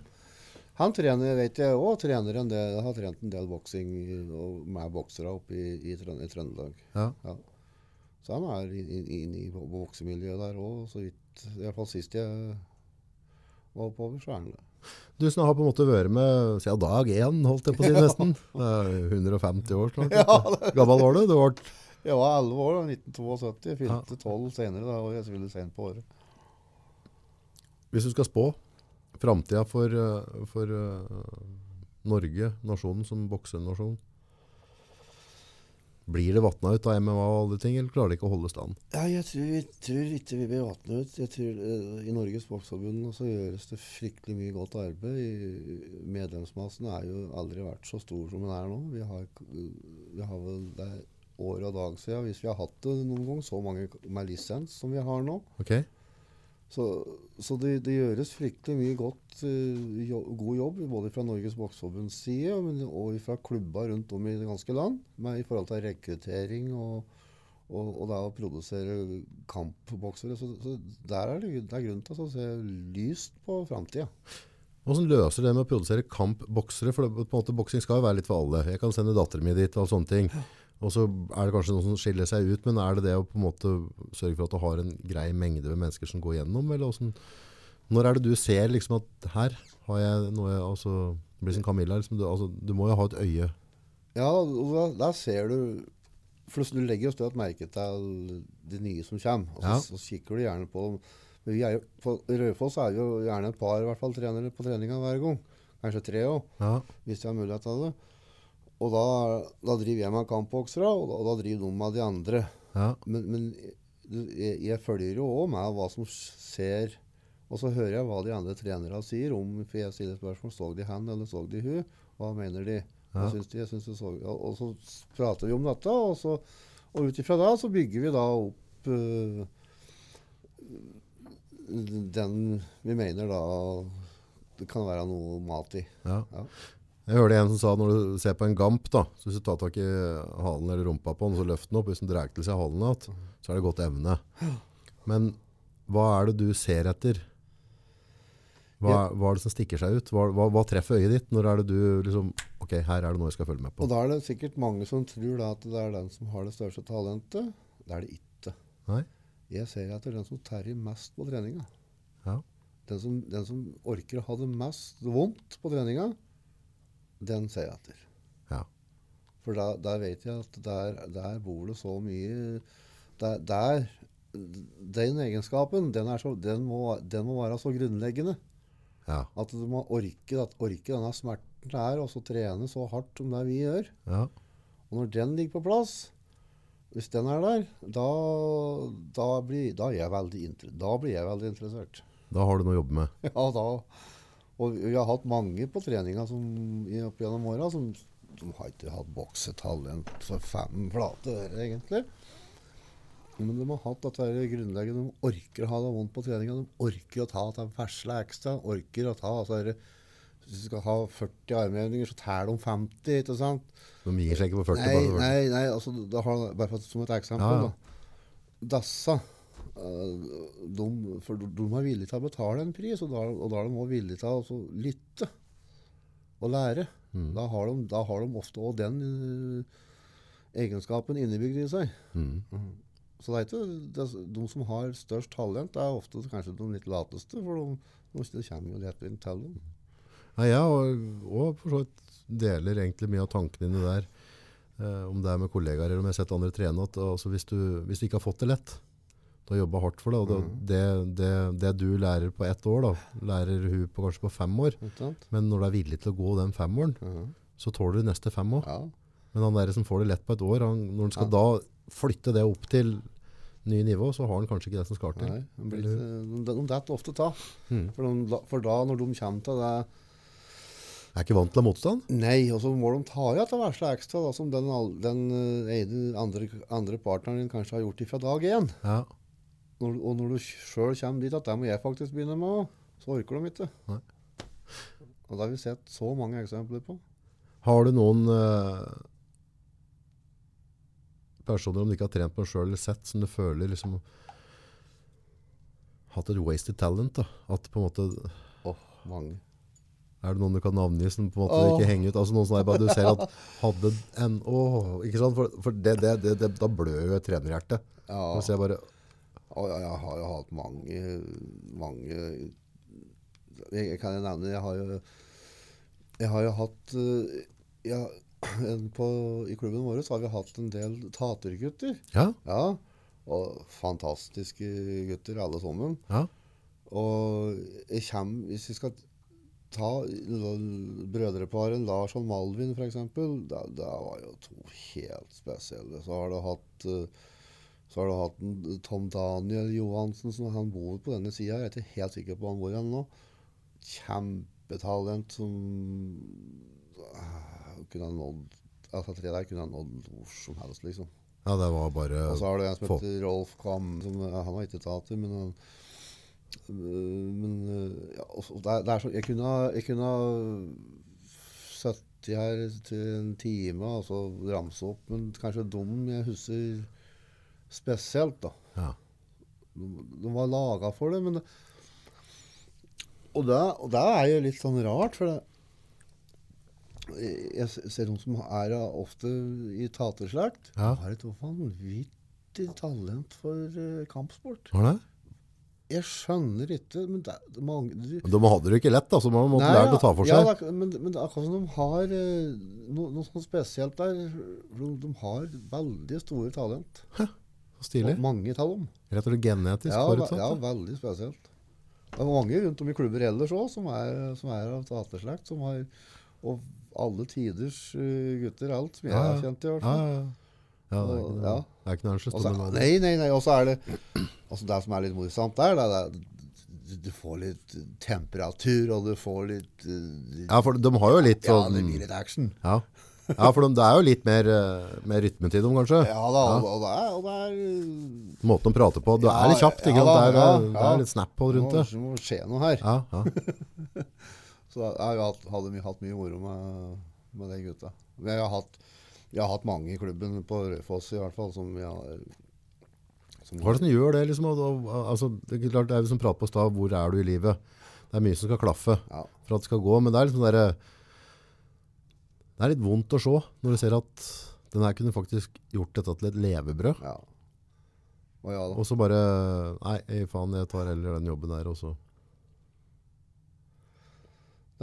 Han trener, vet jeg, og trener en del, har trent en del boksing med boksere oppe i, i, i Trøndelag. Ja. Så han er inne inn i boksemiljøet der òg, så vidt I hvert fall sist jeg var oppover, så er han det. Du som har på en måte vært med siden dag én, holdt jeg på å si nesten. Det er 150 år snart. Ja, Gammel var du? Du ble Jeg var 11 år da, 1972. Jeg fylte 12 senere, da og jeg selvfølgelig sent på året. Hvis du skal spå framtida for, eh, for eh, Norge, nasjonen som boksenasjon Blir det vatna ut av MMA og alle ting, eller klarer det ikke å holde stand? Ja, jeg tror, jeg tror ikke vi blir vatna ut. Jeg tror uh, I Norges Boksforbund så gjøres det fryktelig mye godt arbeid. I- Medlemsmassen er jo aldri vært så stor som den er nå. Vi har, vi har vel det år og dag siden, hvis vi har hatt det noen gang, så mange med lisens som vi har nå. Ok? Så, så det, det gjøres fryktelig mye godt, eh, jo, god jobb både fra Norges Boksforbunds side men, og fra klubber rundt om i det ganske land med, i forhold til rekruttering og, og, og det å produsere kampboksere. Så, så der er det, det er grunn til å se lyst på framtida. Hvordan løser det med å produsere kampboksere? For det, på en måte, boksing skal jo være litt for alle. Jeg kan sende datteren min dit og sånne ting. Og så er det kanskje noen som skiller seg ut, men er det det å på en måte sørge for at du har en grei mengde med mennesker som går gjennom? Eller hvordan, når er det du ser liksom at her har jeg noe jeg, altså, blir som Camilla. Liksom, du, altså, du må jo ha et øye. Ja, da, der ser du For du legger jo støtt merke til de nye som kommer, og så, Ja. så kikker du gjerne på dem. Men vi er jo, på Raufoss er jo gjerne et par i hvert fall trenere på treninga hver gang. Kanskje tre òg, Ja, hvis de har mulighet til det. Og da, da driver jeg med kampboksere, og, og da driver de med de andre. ja, Men, men jeg, jeg følger jo òg med hva som skjer. Og så hører jeg hva de andre trenerne sier om For jeg stiller spørsmål så de han eller så de hun. Hva mener de? Ja. syns de? Syns de så, og, og så prater vi om dette, og, så, og ut ifra det så bygger vi da opp øh, den vi mener da det kan være noe mat i. ja. Ja. Jeg hørte en som sa når du ser på en gamp, da, så hvis du tar tak i halen eller rumpa på den, så løft den opp. Hvis den drar til seg halen igjen, så er det godt evne. Men hva er det du ser etter? Hva, hva er det som stikker seg ut? Hva, hva, hva treffer øyet ditt? Når er det du liksom Ok, her er det noe jeg skal følge med på. Og da er det sikkert mange som tror da at det er den som har det største talentet. Det er det ikke. Nei? Jeg ser etter den som terjer mest på treninga. Ja. Den som, den som orker å ha det mest vondt på treninga, den ser jeg etter. Ja. For da, der vet jeg at der, der bor det så mye der, der Den egenskapen, den, så, den, må, den må være så grunnleggende. Ja. At du må orke, at, orke denne smerten der, og så trene så hardt som det vi gjør. ja. Og når den ligger på plass, hvis den er der, da, da, blir, da blir jeg veldig interessert. Da har du noe å jobbe med. Ja, da. Og vi har hatt mange på treninga som, opp gjennom åra som som, har ikke hatt boksetalent for fem flate øre, egentlig. Men de har hatt at her grunnleggende. De orker å ha det vondt på treninga. De orker å ta den vesle ekstra. Orker å ta altså, her- Hvis du skal ha 40 armhevinger, så teller de 50, ikke sant? De gir seg ikke på 40. Nei, bare 40. nei, nei altså, da har, bare for, som et eksempel. Ja, ja. Da. Dassa eh, de, for de, er villige til å betale en pris, og da, og da er de også villige til å altså, lytte og lære. Mm. Da, har de, da har de ofte òg den eh, egenskapen innebygd i seg. Mm. Så det er ikke det, de som har størst talent, er ofte kanskje de litt lateste, for de, de kommer jo lettvint til dem. Nei, jeg og, og for så vidt deler egentlig mye av tankene dine der. Eh, om det er med kollegaer eller om jeg har sett andre trene. At, altså, hvis, du, hvis du ikke har fått det lett, du har jobba hardt for det, og det, det, det, det, det du lærer på ett år, da, lærer hun på kanskje på fem år. Men når du er villig til å gå den femåren, mm. så tåler du neste fem òg. Ja. Men han der som får det lett på et år, han, når han skal Ja. da flytte det opp til ny nivå, så har han kanskje ikke det som skal til. Nei, de, blir, de, de detter ofte ta. Mm. For, de, for da, når de kommer til det Jeg er ikke vant til motstand. Nei, og så må de ta igjen etter vesle ekstra, da, som den, den, den eh, andre, andre partneren din kanskje har gjort fra dag én. Ja. Når, og når du sjøl kommer dit at det må jeg faktisk begynne med så orker de ikke. Nei. Og det har vi sett så mange eksempler på. Har du noen eh, personer, om du ikke har trent på sjøl eller sett, som du føler liksom hatt et wasted talent? da? At på en måte Åh, mange. Er det noen du kan navngi som på en måte oh. ikke henger ut? Altså noen som er bare du ser at hadde en åh, ikke sant? For, for det, det, det, det, da blør jo et trenerhjerte. Ja, Og så jeg bare, og jeg, har jo hatt mange mange jeg, kan jeg nevne Jeg har jo Jeg har jo hatt eh, jeg, en på, I klubben vår så har vi hatt en del tatergutter. ja, Ja. Og fantastiske gutter, alle sammen. ja, Og jeg kommer Hvis vi skal ta brødreparen, brødreparet Lars og Malvin, f.eks. Det, det var jo to helt spesielle. Så har du hatt eh, så har du hatt en Tom Daniel Johansen, som han bor på denne sida. Jeg er ikke helt sikker på han hvor han nå. Kjempetalent som eh, kunne ha nådd Altså tre der kunne ha nådd hvor som helst, liksom. ja, det var bare Og så har du en som heter Rolf Kam. Som, eh, han har ikke tater, men han Men ja, det, er, det er så, jeg kunne ha jeg kunne ha sittet her til en time og så ramse opp, men kanskje dum jeg husker spesielt, da. ja. De, de var laga for det, men det, og, det, og det er jo litt sånn rart, for det jeg ser noen som er ofte i taterslekt. Ja. Har et vanvittig talent for kampsport. kampsport. er det? Jeg skjønner ikke men det, mange, de, De hadde det ikke lett, da, så man måtte lære å ta for seg. Ja, da, men, men akkurat som de har no, noe, sånt spesielt der. De, de har veldig store talent. Så Stilig. Mange av dem. Rett og slett genetisk Ja, forutsatt. ja, veldig spesielt. Det er mange rundt om i klubber ellers òg som, som er av taterslekt. Som har, og alle tiders eh, gutter, alt som jeg Ja, har kjent i hvert fall. ja, ja. ja, det er ikke noe, ja. det er ikke noe. Og det nei, nei, nei. Og så er det altså Det som er litt morsomt der, det er du- får litt temperatur, og du får litt eh, Ja, for de har jo litt Ja, sånn det blir litt action. Ja, ja for det er jo litt mer, eh, mer rytme til dem, kanskje. Ja da, og, og det er, og det er eh, Måten de prater på. Du Ja, er litt kjapt. Ikke ja sant? det, er, ja, det er litt snap-hold rundt det. Det må skje noe her. Ja, ja. Så jeg hadde hatt mye moro med, med de gutta. Men jeg har hatt, jeg har hatt mange i klubben på Rødfoss i hvert fall som jeg har som Hva er det som gjør det? Liksom, altså, det er klart det er vi som prater på stad, hvor er du i livet? Det er mye som skal klaffe Ja. for at det skal gå, men det er liksom der, det er litt vondt å se når du ser at den her kunne faktisk gjort dette til et levebrød. ja. Og ja. Og så bare, nei, ei, faen, jeg tar heller den jobben der, og så.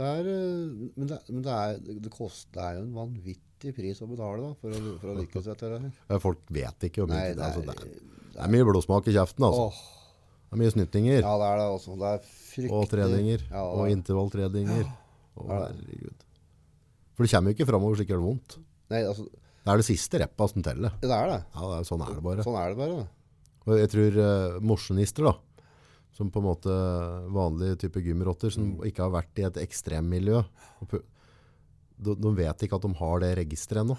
Det er, eh, men det, men det, er, det, kost, det er jo en vanvittig pris å betale da, for å, for å lykkes etter det. Ja, Folk vet ikke om Nei, det, det altså, er, det, er, er mye blodsmak i kjeften, altså. Åh, Det er mye snyttinger. ja, det er det også. Det er fryktelig. Og treninger. Ja, og er- intervalltreninger. Ja, herregud. For det kommer jo ikke framover slik det gjør vondt. Nei, altså, Det er det siste reppa som teller. det er det. Ja, det er, sånn er det bare. Sånn er det bare. Og jeg tror uh, mosjonister, da, som på en måte vanlige type gymrotter, som Mm. ikke har vært i et ekstremmiljø, de, de vet ikke at de har det registeret ennå.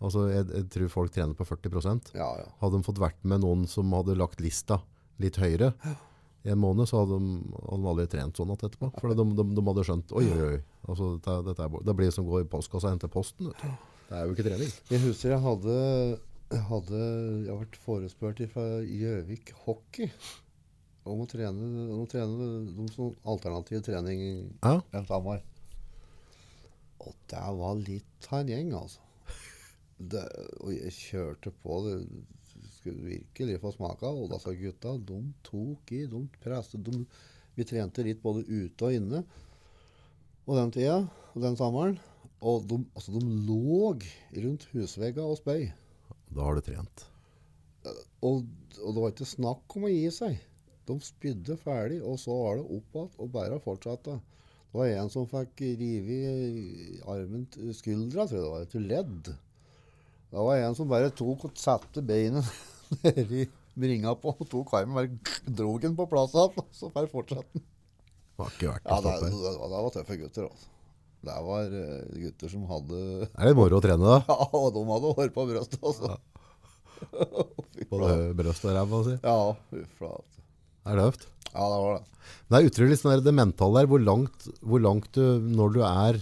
Altså, jeg, jeg tror folk trener på 40% Ja, ja. Hadde de fått vært med noen som hadde lagt lista litt høyere i en måned, så hadde de, hadde de aldri trent sånn at etterpå. For de, de, de hadde skjønt Oi, oi, oi. Altså, dette, dette er, det blir som som går i postkassa og henter posten. Vet du. Det er jo ikke trening. Jeg husker jeg hadde, hadde jeg vært forespurt fra Gjøvik Hockey om å trene, om å trene de som alternativ trening Ja. i Hamar. Og det var litt av en gjeng, altså. Det, og jeg kjørte på det. Skulle virkelig få smake av. Sa gutta, de tok i, de presset. De, vi trente litt både ute og inne og den tida, og den sommeren. Og de, altså, de lå rundt husveggene og spøy. Da har du trent. Og, og det var ikke snakk om å gi seg. De spydde ferdig, og så var det opp igjen og bare fortsatte. Det var en som fikk revet armen til skuldra, tror jeg det var, til ledd. Det var en som bare tok og satte beinet nedi bringa på tok armen bare dro den på plass igjen, og så bare fortsatte den. Ikke vært Ja, å det, stoppe. det, det var tøffe gutter, altså. Det var eh, gutter som hadde er det moro å trene, da. Ja, og de hadde hår på brystet, altså. Ja. Både brøst og ræva. Si. Ja, fy Er Det høft? Ja, det var det. Det er utrolig sånn det mentale der, hvor langt, hvor langt du, når du er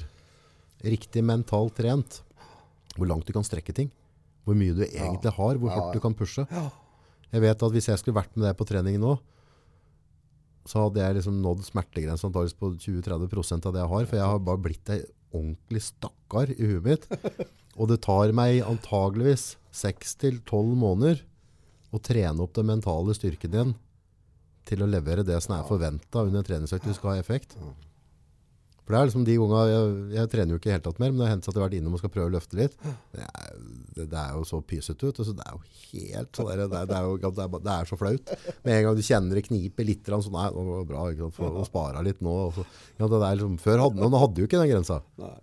riktig mentalt trent, hvor langt du kan strekke ting. Hvor mye du egentlig har, hvor hardt du kan pushe. Jeg vet at hvis jeg skulle vært med deg på trening nå, så hadde jeg liksom nådd antageligvis på 20-30% av det jeg har, for jeg har bare blitt ei ordentlig stakkar i huet mitt. Og det tar meg antageligvis 6-12 måneder å trene opp den mentale styrken din til å levere det som er forventa under en treningsøkt du skal ha effekt. For det er liksom de unga, jeg, jeg trener jo ikke helt tatt mer, men det har hendt at jeg har vært innom og skal prøve å løfte litt. Det er, det, det er jo så pysete ut. Altså, det er jo helt sånn der, det, er, det, er så flaut. Med en gang du kjenner det kniper litt, så nei, det var bra ikke sant, for å spare litt nå. og så- ja, det er liksom, før hadde man hadde jo ikke den grensa. Det.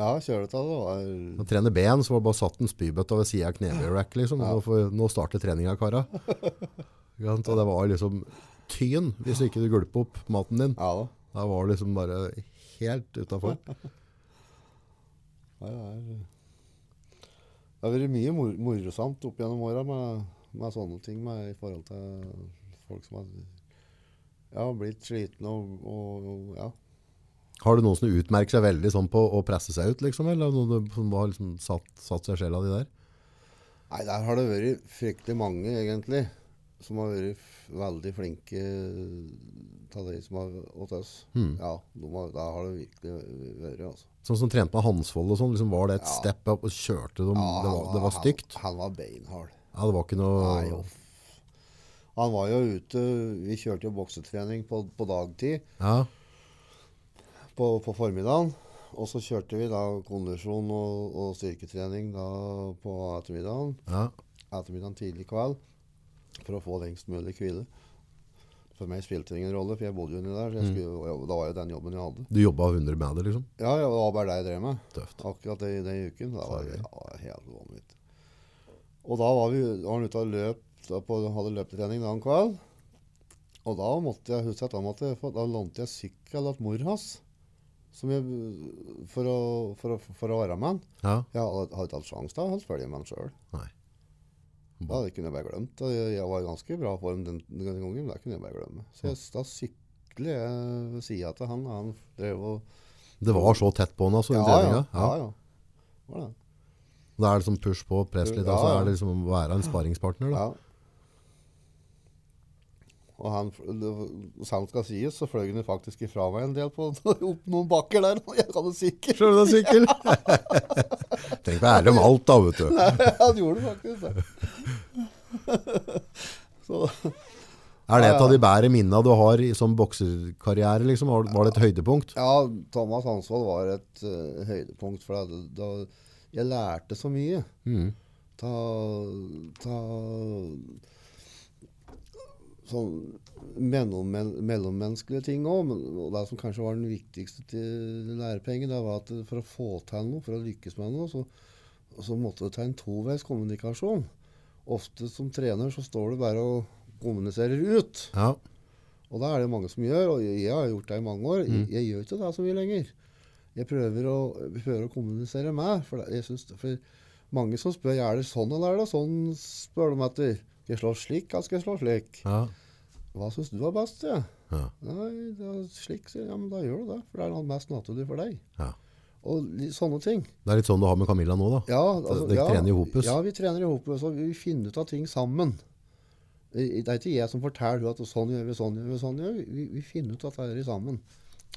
Ja, kjøletallet var Å trene ben, så var det bare satt en spybøtte ved siden av knebøyrack, liksom. Nå, får- nå starter treninga, kara. Og det var liksom tyn hvis ikke du gulper opp maten din. Ja da. Da var det liksom bare helt utafor. Det har vært mye mor morosamt opp gjennom åra med, med sånne ting med, i forhold til folk som har ja, blitt slitne og, og, og ja. Har du noen som utmerker seg veldig sånn på å presse seg ut, liksom? Eller noen som har liksom satt, satt seg sjela di der? Nei, der har det vært fryktelig mange, egentlig, som har vært veldig flinke av de som har hos oss. Mm. Ja, de har, der har det virkelig vært, altså. Sånn som trente med Hansvold og sånn, liksom var det et Ja. step up og kjørte dem? Ja, det, var, det var stygt? Han, han var beinhard. Ja, det var ikke noe Nei, jo. Han var jo ute Vi kjørte jo boksetrening på, på dagtid Ja, på, på formiddagen. Og så kjørte vi da kondisjon og, og styrketrening da på ettermiddagen. ja. Ettermiddagen tidlig kveld. For å få lengst mulig hvile. For meg spilte det ingen rolle, for jeg bodde jo inni der. Så jeg skulle, da var jo den jobben jeg hadde. Du jobba 100 med det, liksom? Ja, det var bare det jeg drev med. Tøft. Akkurat det, den uken. Da var, det ja, helt vanvittig. Og da var vi var han ute og løp, på, hadde løpetrening da en kveld. Og da måtte jeg huske at da, måtte jeg, da lånte jeg sykkel til mor hans. Som jeg, for, å, være med han. Ja. Jeg hadde hadde ikke hatt sjanse da, holdt følge med han sjøl. Da hadde kunne jeg bare glemt. Jeg, var i ganske bra form den, den gangen, men det kunne jeg bare glemme. Så jeg, da sykler jeg ved sida til han. Han drev og Det var så tett på han, altså, Ja, ja. treninga? ja, ja. Var det. Er det liksom push på, press litt, Ja, og så ja. er det liksom å være en sparringspartner, da. Ja. Og han, sant skal sies, så fløy han faktisk ifra meg en del på opp noen bakker der. Og jeg hadde sykkel. Sjøl er sykkel! Tenk på ærlig om alt, da, vet du. han gjorde det faktisk så, Er det et av de bedre minnene du har i, som boksekarriere? Liksom? Var, var det et høydepunkt? ja, Thomas Hansvold var et uh, høydepunkt. For da, da, jeg lærte så mye. Mm. Ta, ta sånn mellommen, mellommenneskelige ting òg. Og det som kanskje var den viktigste til lærepenger, det var at for å få til noe, for å lykkes med noe, så, så måtte du ta en toveis kommunikasjon. Ofte som trener så står du bare og kommuniserer ut. Ja. Og det er det mange som gjør, og jeg, har gjort det i mange år. Jeg, jeg gjør ikke det så mye lenger. Jeg prøver å, prøver å kommunisere med. For, det, jeg synes, for mange som spør er det sånn eller er det sånn, spør de etter. Skal jeg slå slik, eller skal jeg slå slik? Ja. Hva syns du er best? Ja? Ja. Nei, det er slik, sier jeg. Ja, men da gjør du det. For det er mest naturlig for deg. Ja. Og sånne ting. Det er litt sånn du har med Camilla nå, da. Ja, altså, dere ja, trener i hopus? Ja, vi trener i hopus. Og vi finner ut av ting sammen. Det er ikke jeg som forteller henne at sånn gjør vi, sånn gjør vi, sånn gjør vi. Vi, vi finner ut at det er sammen.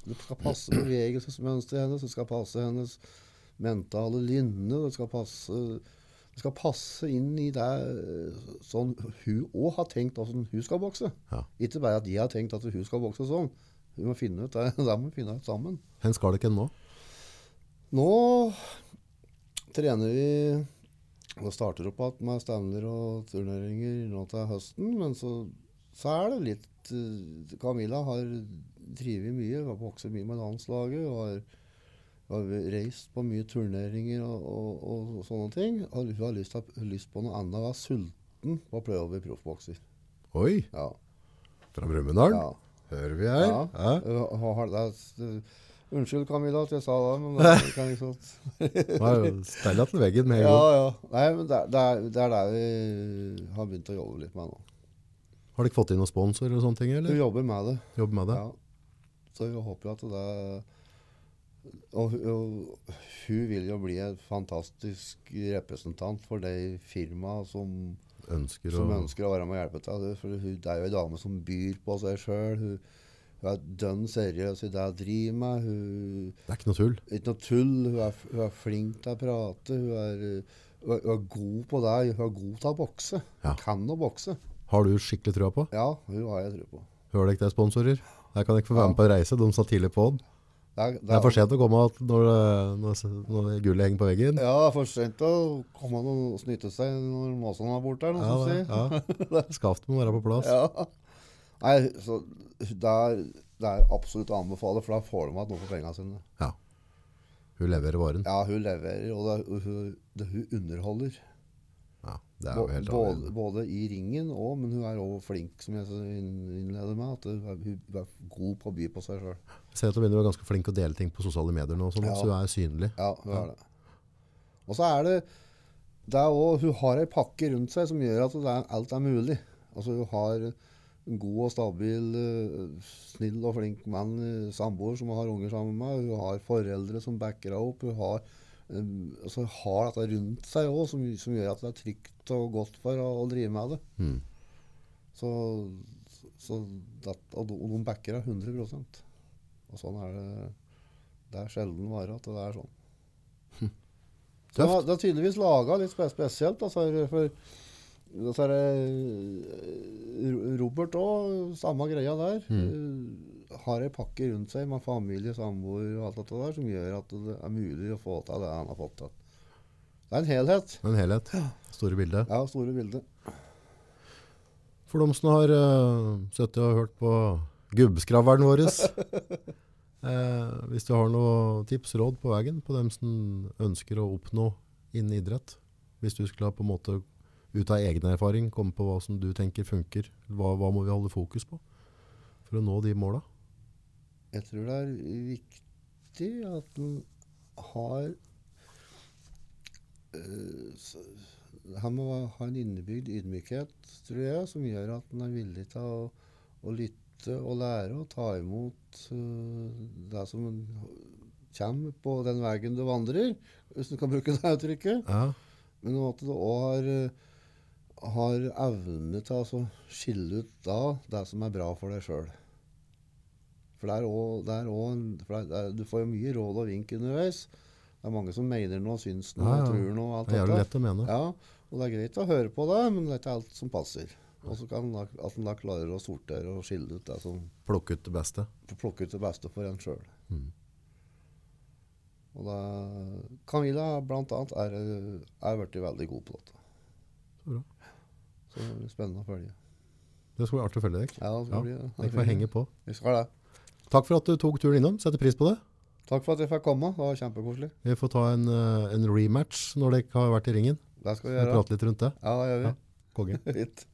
Det skal passe bevegelsesmønsteret hennes, det skal passe hennes mentale linje, det skal passe det skal passe inn i det eh, sånn hun òg har tenkt hvordan hun skal vokse. Ja. Ikke bare at de har tenkt at hun skal vokse sånn. Vi må finne ut det. Det må vi finne ut sammen. Hvor skal dere nå? Nå trener vi og starter opp igjen med stevner og turneringer nå til høsten. Men så, så er det litt eh, Camilla har drevet mye, har mye med landslaget. og har, har reist på mye turneringer og, og, og sånne ting. Og hun har lyst, lyst på noe annet. Hun er sulten på å prøve å bli proffbokser. Oi, Ja. fra Brumunddal. ja. Hører vi her. Ja. Ja. Det er- Unnskyld, Camilla, at jeg sa det, men det kan ikke sant. Stell deg til veggen med en Ja, gang. ja. Nei, men det, er- det, er, det er der vi har begynt å jobbe litt med nå. Har dere fått inn noen sponsorer og sånne ting, Vi jobber med det. Jobber med det? Ja. Så vi håper at det og, og hun vil jo bli en fantastisk representant for de firmaene som, Ønsker å... ønsker å være med og hjelpe til. For hun, det er jo en dame som byr på seg sjøl. Hun, hun er dønn seriøs i det hun driver med. Hun, Det er ikke noe tull. ikke noe tull. Hun er, hun er flink til å prate. Hun er, hun er, god på det. Hun er god til å bokse. Ja. Kan å bokse. Har du skikkelig trua på? Ja, hun har jeg tro på. Hører dere det, sponsorer? Der kan dere få være med på en reise, de sa tidlig på den. Det er, Det er for sent å komme at når, når, når gullet henger på veggen. Ja, det er for sent å komme og snyte seg når måsene er borte. Ja, det, sier. ja. Skaftet må være på plass. Ja. Nei, så det er, det er absolutt å anbefale, for da får de igjen noe for pengene sine. Ja. Hun leverer varen. Ja, hun leverer, og det, hun, det, hun underholder. Det er jo helt både, både i ringen òg, men hun er òg flink, som jeg innleder med. At hun er, hun er god på å by på seg sjøl. Jeg ser at hun begynner å være ganske flink å dele ting på sosiale medier nå, sånn, Ja. så hun er synlig. Ja, hun er det. Og så er det, det er også, Hun har ei pakke rundt seg som gjør at er, alt er mulig. Altså Hun har en god og stabil, eh, snill og flink mann, eh, samboer som hun har unger sammen med. Hun har foreldre som backer henne opp. Hun har, altså, hun har dette rundt seg òg, som, som gjør at det er trygt og godt for å, å drive med det. Mm. Så, så det, og de, og de backer deg 100% Og sånn er det. Det er sjelden vare at det er sånn. Så det, det har tydeligvis laga litt spe spesielt. Altså, for så er det eh, Robert òg, samme greia der. Eh, har ei pakke rundt seg med familie, samboer og alt dette der, som gjør at det er mulig å få til det han har fått til. Det er en helhet. En helhet. Store bilde. Ja, store bildet. For de som har uh, sittet og hørt på gubbskraveren vår, eh, hvis du har noen tips, råd på veien på dem som ønsker å oppnå innen idrett, hvis du skulle på en måte ut av egen erfaring komme på hva som du tenker funker, hva, hva må vi holde fokus på for å nå de måla? Jeg tror det er viktig at en har eh, Han må ha en innebygd ydmykhet, tror jeg, som gjør at en er villig til å, å lytte og lære og ta imot eh, det som en kommer på den veien du vandrer, hvis du kan bruke det uttrykket. Ja, Men at du òg har, har evne til å altså skille ut da det som er bra for deg sjøl. For er også, også for er, du får jo mye råd og vink underveis. Det er mange som mener noe, syns noe, Ja, ja. tror noe. Alt det er jævlig lett å mene. Ja, og det er greit å høre på det, men det er alt som passer. Og så kan da, at en da klarer å sortere og skille ut det som Plukke ut det beste. plukke ut det beste for en sjøl. Mm. Og da, Camilla blant annet er, er blitt veldig god på dette. Så bra. Så det blir spennende å følge. Det skal bli artig å følge deg. Ja, det Ja, skal bli det. Jeg får henge på. Vi skal det. Takk for at du tok turen innom. Setter pris på det. Takk for at jeg fikk komme. Det var kjempekoselig. Vi får ta en, eh, en rematch når dere har vært i ringen. Det skal vi Vi gjøre. prate litt rundt det. Ja, det gjør vi. Ja. Konge.